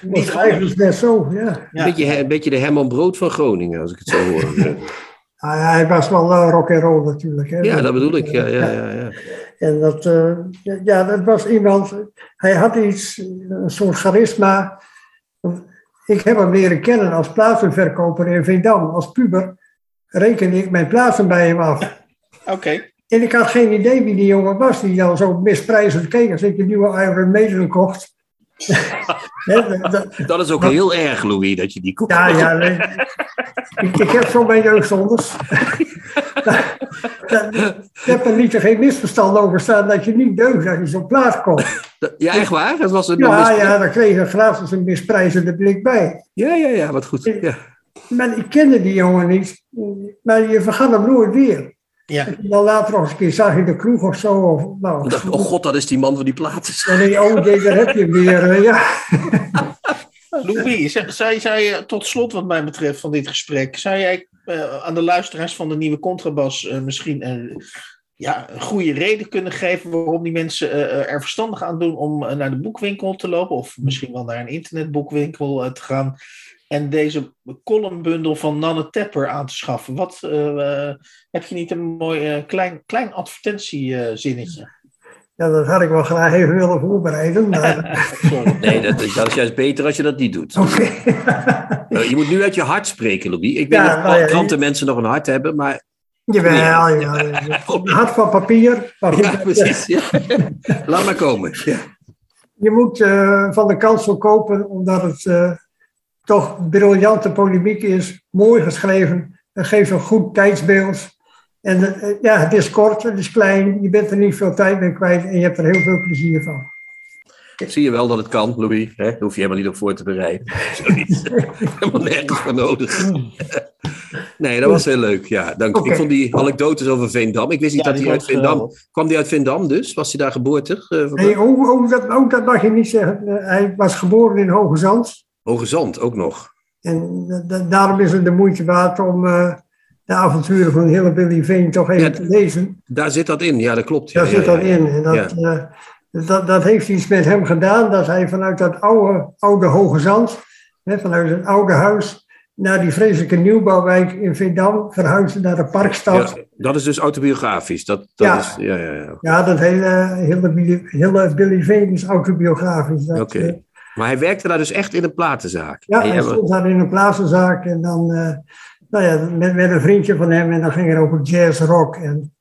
Niet [laughs] was eigenlijk net zo, ja. Ja. Een, beetje, een beetje de Herman Brood van Groningen, als ik het zo hoor. [laughs] Ah, ja, hij was wel eh, rock and roll natuurlijk. Hè. ja, dat bedoel ik. Ja, ja, ja, ja. [laughs] En dat, eh, ja, dat was iemand, hij had iets, een soort charisma. Ik heb hem leren kennen als plaatsenverkoper in Veendam. Als puber rekende ik mijn plaatsen bij hem af. Oké. En ik had geen idee wie die jongen was die dan zo misprijzend keek als ik de nieuwe Iron Maiden kocht. [laughs] Dat- dat- Dat is ook heel erg, Louis, dat je die kocht. ja, ja, nee. ik, ik heb zo mijn jeugdzondes. Ik heb er niet er geen misverstand over staan dat je niet deugt als je zo'n plaat kocht. Ja, echt waar? Dat was het Ja, ja, daar kreeg je gratis een misprijzende blik bij. ja, ja, ja, wat goed. Ja. Maar ik kende die jongen niet. Maar je vergat hem nooit weer. Ja. Je dan later nog eens een keer zag in de kroeg of zo. Of, nou, Ik dacht, oh god, dat is die man van die denk je, oh jee, daar heb je hem weer. eh, Ja. [laughs] Louis, zou, zou je tot slot wat mij betreft van dit gesprek, zou jij eh, aan de luisteraars van de nieuwe Contrabas eh, misschien een, ja, een goede reden kunnen geven waarom die mensen eh, eh, er verstandig aan doen om eh, naar de boekwinkel te lopen of misschien wel naar een internetboekwinkel eh, te gaan en deze columnbundel van Nanne Tepper aan te schaffen? Wat, eh, eh, heb je niet een mooi eh, klein, klein advertentiezinnetje? ja, dat had ik wel graag even willen voorbereiden. Maar. [laughs] Nee, dat, dat is juist beter als je dat niet doet. oké. [laughs] Eh, Je moet nu uit je hart spreken, Louis. Ik weet Ja, niet nou of ja, krantenmensen nog een hart hebben, maar... Jawel, ja. Een hart van papier. Ja, precies. Ja. Laat maar komen. Ja. je moet uh, van de kansel kopen omdat het uh, toch briljante polemiek is, mooi geschreven. Het geeft een goed tijdsbeeld. En uh, ja, het is kort, het is klein, je bent er niet veel tijd mee kwijt en je hebt er heel veel plezier van. Zie je wel dat het kan, Louis? Hè? Daar hoef je helemaal niet op voor te bereiden. [laughs] [laughs] helemaal nergens voor nodig. [laughs] nee, dat was heel leuk. Ja, dank. Okay. Ik vond die anekdotes over Veendam. Ik wist niet Ja, dat hij uit was Veendam... geweldig. Kwam die uit Veendam dus? Was hij daar geboortig? eh, vandaan? Nee, oh, oh, dat, oh, dat mag je niet zeggen. Eh, hij was geboren in Hoge Zand. Hoge Zand ook nog. En da- da- daarom is het de moeite waard om eh, de avonturen van Hillbilly Veen toch even Ja, te lezen. Daar zit dat in. Ja, dat klopt. Ja, Daar ja, zit dat in. En dat, eh, dat, dat heeft iets met hem gedaan, dat hij vanuit dat oude, oude Hoge Zand, hè, vanuit een oude huis, naar die vreselijke nieuwbouwwijk in Veendam verhuisde naar de Parkstad. Ja, dat is dus autobiografisch. Dat, dat Ja. Is, ja, ja, ja. Ja, dat hele, hele, Billy- hele Billy Veen is autobiografisch. Oké. eh, Maar hij werkte daar dus echt in een platenzaak. ja, En hij stond daar in een plaatsenzaak en dan eh, nou ja, met, met een vriendje van hem en dan ging het over jazz, rock en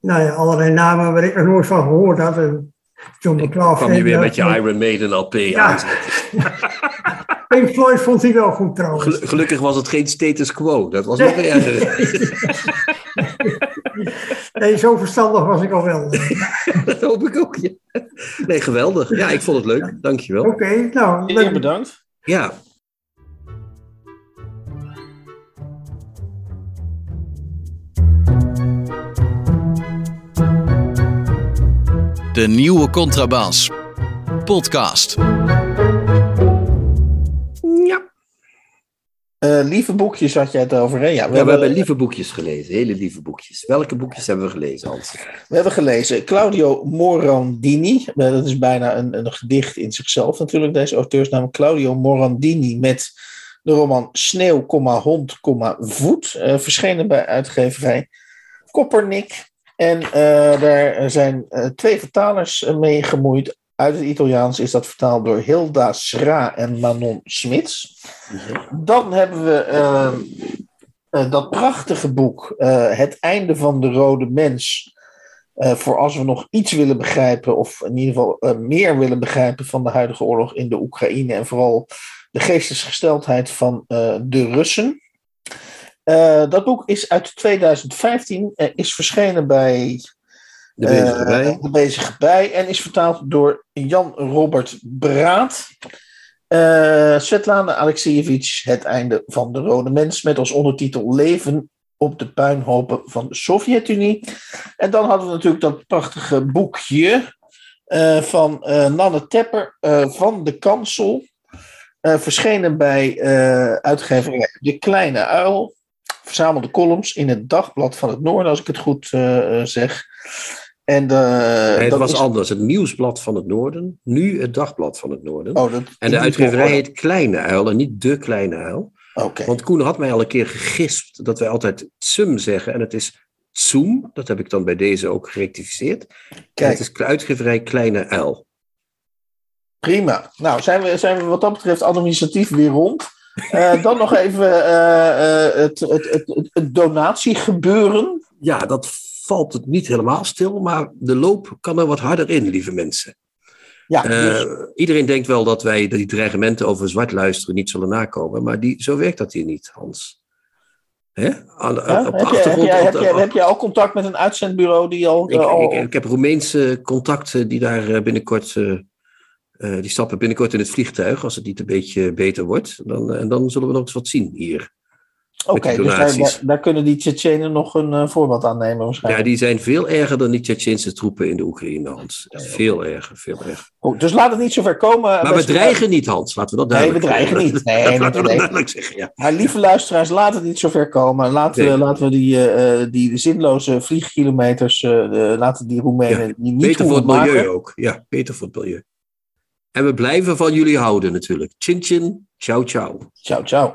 nou ja, allerlei namen waar ik er nooit van gehoord had. En John McLaughlin. kwam je weer eh, met je Iron Maiden LP Ja. aan. [laughs] Pink Floyd vond hij wel goed trouwens. Gelu- Gelukkig was het geen status quo. Dat was nog [laughs] erger. [laughs] Nee, zo verstandig was ik al wel. Oké, [laughs] dat hoop ik ook. Ja. Nee, geweldig. Ja, ik vond het leuk. Dankjewel. nou, Zeer bedankt. Ja, De nieuwe Contrabas. Podcast. Eh, lieve boekjes had jij het over, hè? Ja, we, Ja, we hebben, lieve boekjes gelezen. Hele lieve boekjes. Welke boekjes hebben we gelezen, Hans? we hebben gelezen Claudio Morandini. Eh, dat is bijna een, een gedicht in zichzelf natuurlijk. Deze auteursnaam Claudio Morandini met de roman Sneeuw, hond, voet. eh, verschenen bij uitgeverij Koppernik. En daar zijn twee vertalers mee gemoeid. Uit het Italiaans is dat vertaald door Hilda Schra en Manon Smits. Dan hebben we eh, eh, dat prachtige boek, eh, Het einde van de Rode Mens. Eh, voor als we nog iets willen begrijpen, of in ieder geval meer willen begrijpen van de huidige oorlog in de Oekraïne. En vooral de geestesgesteldheid van de Russen. Dat boek is uit 2015, eh, is verschenen bij De bezige eh, bij. De Bezige Bij en is vertaald door Jan Robert Braat. Eh Svetlana Alexievich, Het einde van de Rode Mens, met als ondertitel Leven op de puinhopen van de Sovjet-Unie. En dan hadden we natuurlijk dat prachtige boekje eh, van Nanne Tepper van de Kansel. Verschenen bij uitgeverij De Kleine Uil. Verzamelde columns in het Dagblad van het Noorden, als ik het goed zeg. En de, Nee, het was is- anders. Het Nieuwsblad van het Noorden. Nu het Dagblad van het Noorden. Oh, dat, en de uitgeverij heet Kleine Uil en niet De Kleine Uil. Oké. Want Koen had mij al een keer gegispt dat wij altijd tsum zeggen. En het is Zoom. Dat heb ik dan bij deze ook gerectificeerd. En Kijk. het is uitgeverij Kleine Uil. Prima. Nou, zijn we, zijn we wat dat betreft administratief weer rond. Eh, dan nog even eh, eh, het, het, het, het, het donatiegebeuren. Ja, dat valt het niet helemaal stil. Maar de loop kan er wat harder in, lieve mensen. Ja, Eh, dus, iedereen denkt wel dat wij die dreigementen over zwart luisteren niet zullen nakomen. Maar die, zo werkt dat hier niet, Hans. Hè? Aan, de- ja, op de heb, je, heb, achtergrond- je, op heb, de- je, heb je al contact met een uitzendbureau die al... Ik, eh, al- ik, ik heb Roemeense contacten die daar eh, binnenkort. die stappen binnenkort in het vliegtuig als het niet een beetje beter wordt. Dan, en dan zullen we nog eens wat zien hier. Oké, dus daar, donaties. daar, daar kunnen die Tsjetsjenen nog een eh, voorbeeld aan nemen Ja, waarschijnlijk. die zijn veel erger dan die Tsjetsjense troepen in de Oekraïne, Hans. Veel erger, veel erger. Goed, dus laat het niet zover komen. Maar we dreigen niet, Hans. Laten we dat Nee, we duidelijk dreigen niet. Nee, [laughs] Laten we nee, dat duidelijk zeggen, ja. Maar lieve luisteraars, laat het niet zover komen. Laten, we, Nee. laten we die, eh, eh, die zinloze vliegkilometers, eh, eh, laten die Roemenen Ja, die niet Beter voor het milieu maken. ook. Ja, beter voor het milieu. En we blijven van jullie houden natuurlijk. Chin chin, ciao ciao. Ciao, ciao.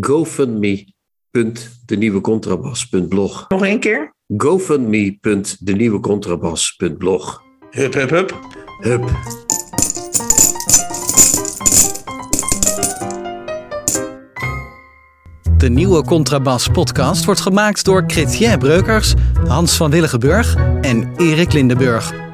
gofundme.denieuwecontrabas.blog. Nog één keer? gofundme.denieuwecontrabas.blog. Hup, hup, hup. Hup. De nieuwe Contrabas podcast wordt gemaakt door Chrétien Breukers, Hans van Willigenburg en Erik Lindenburg.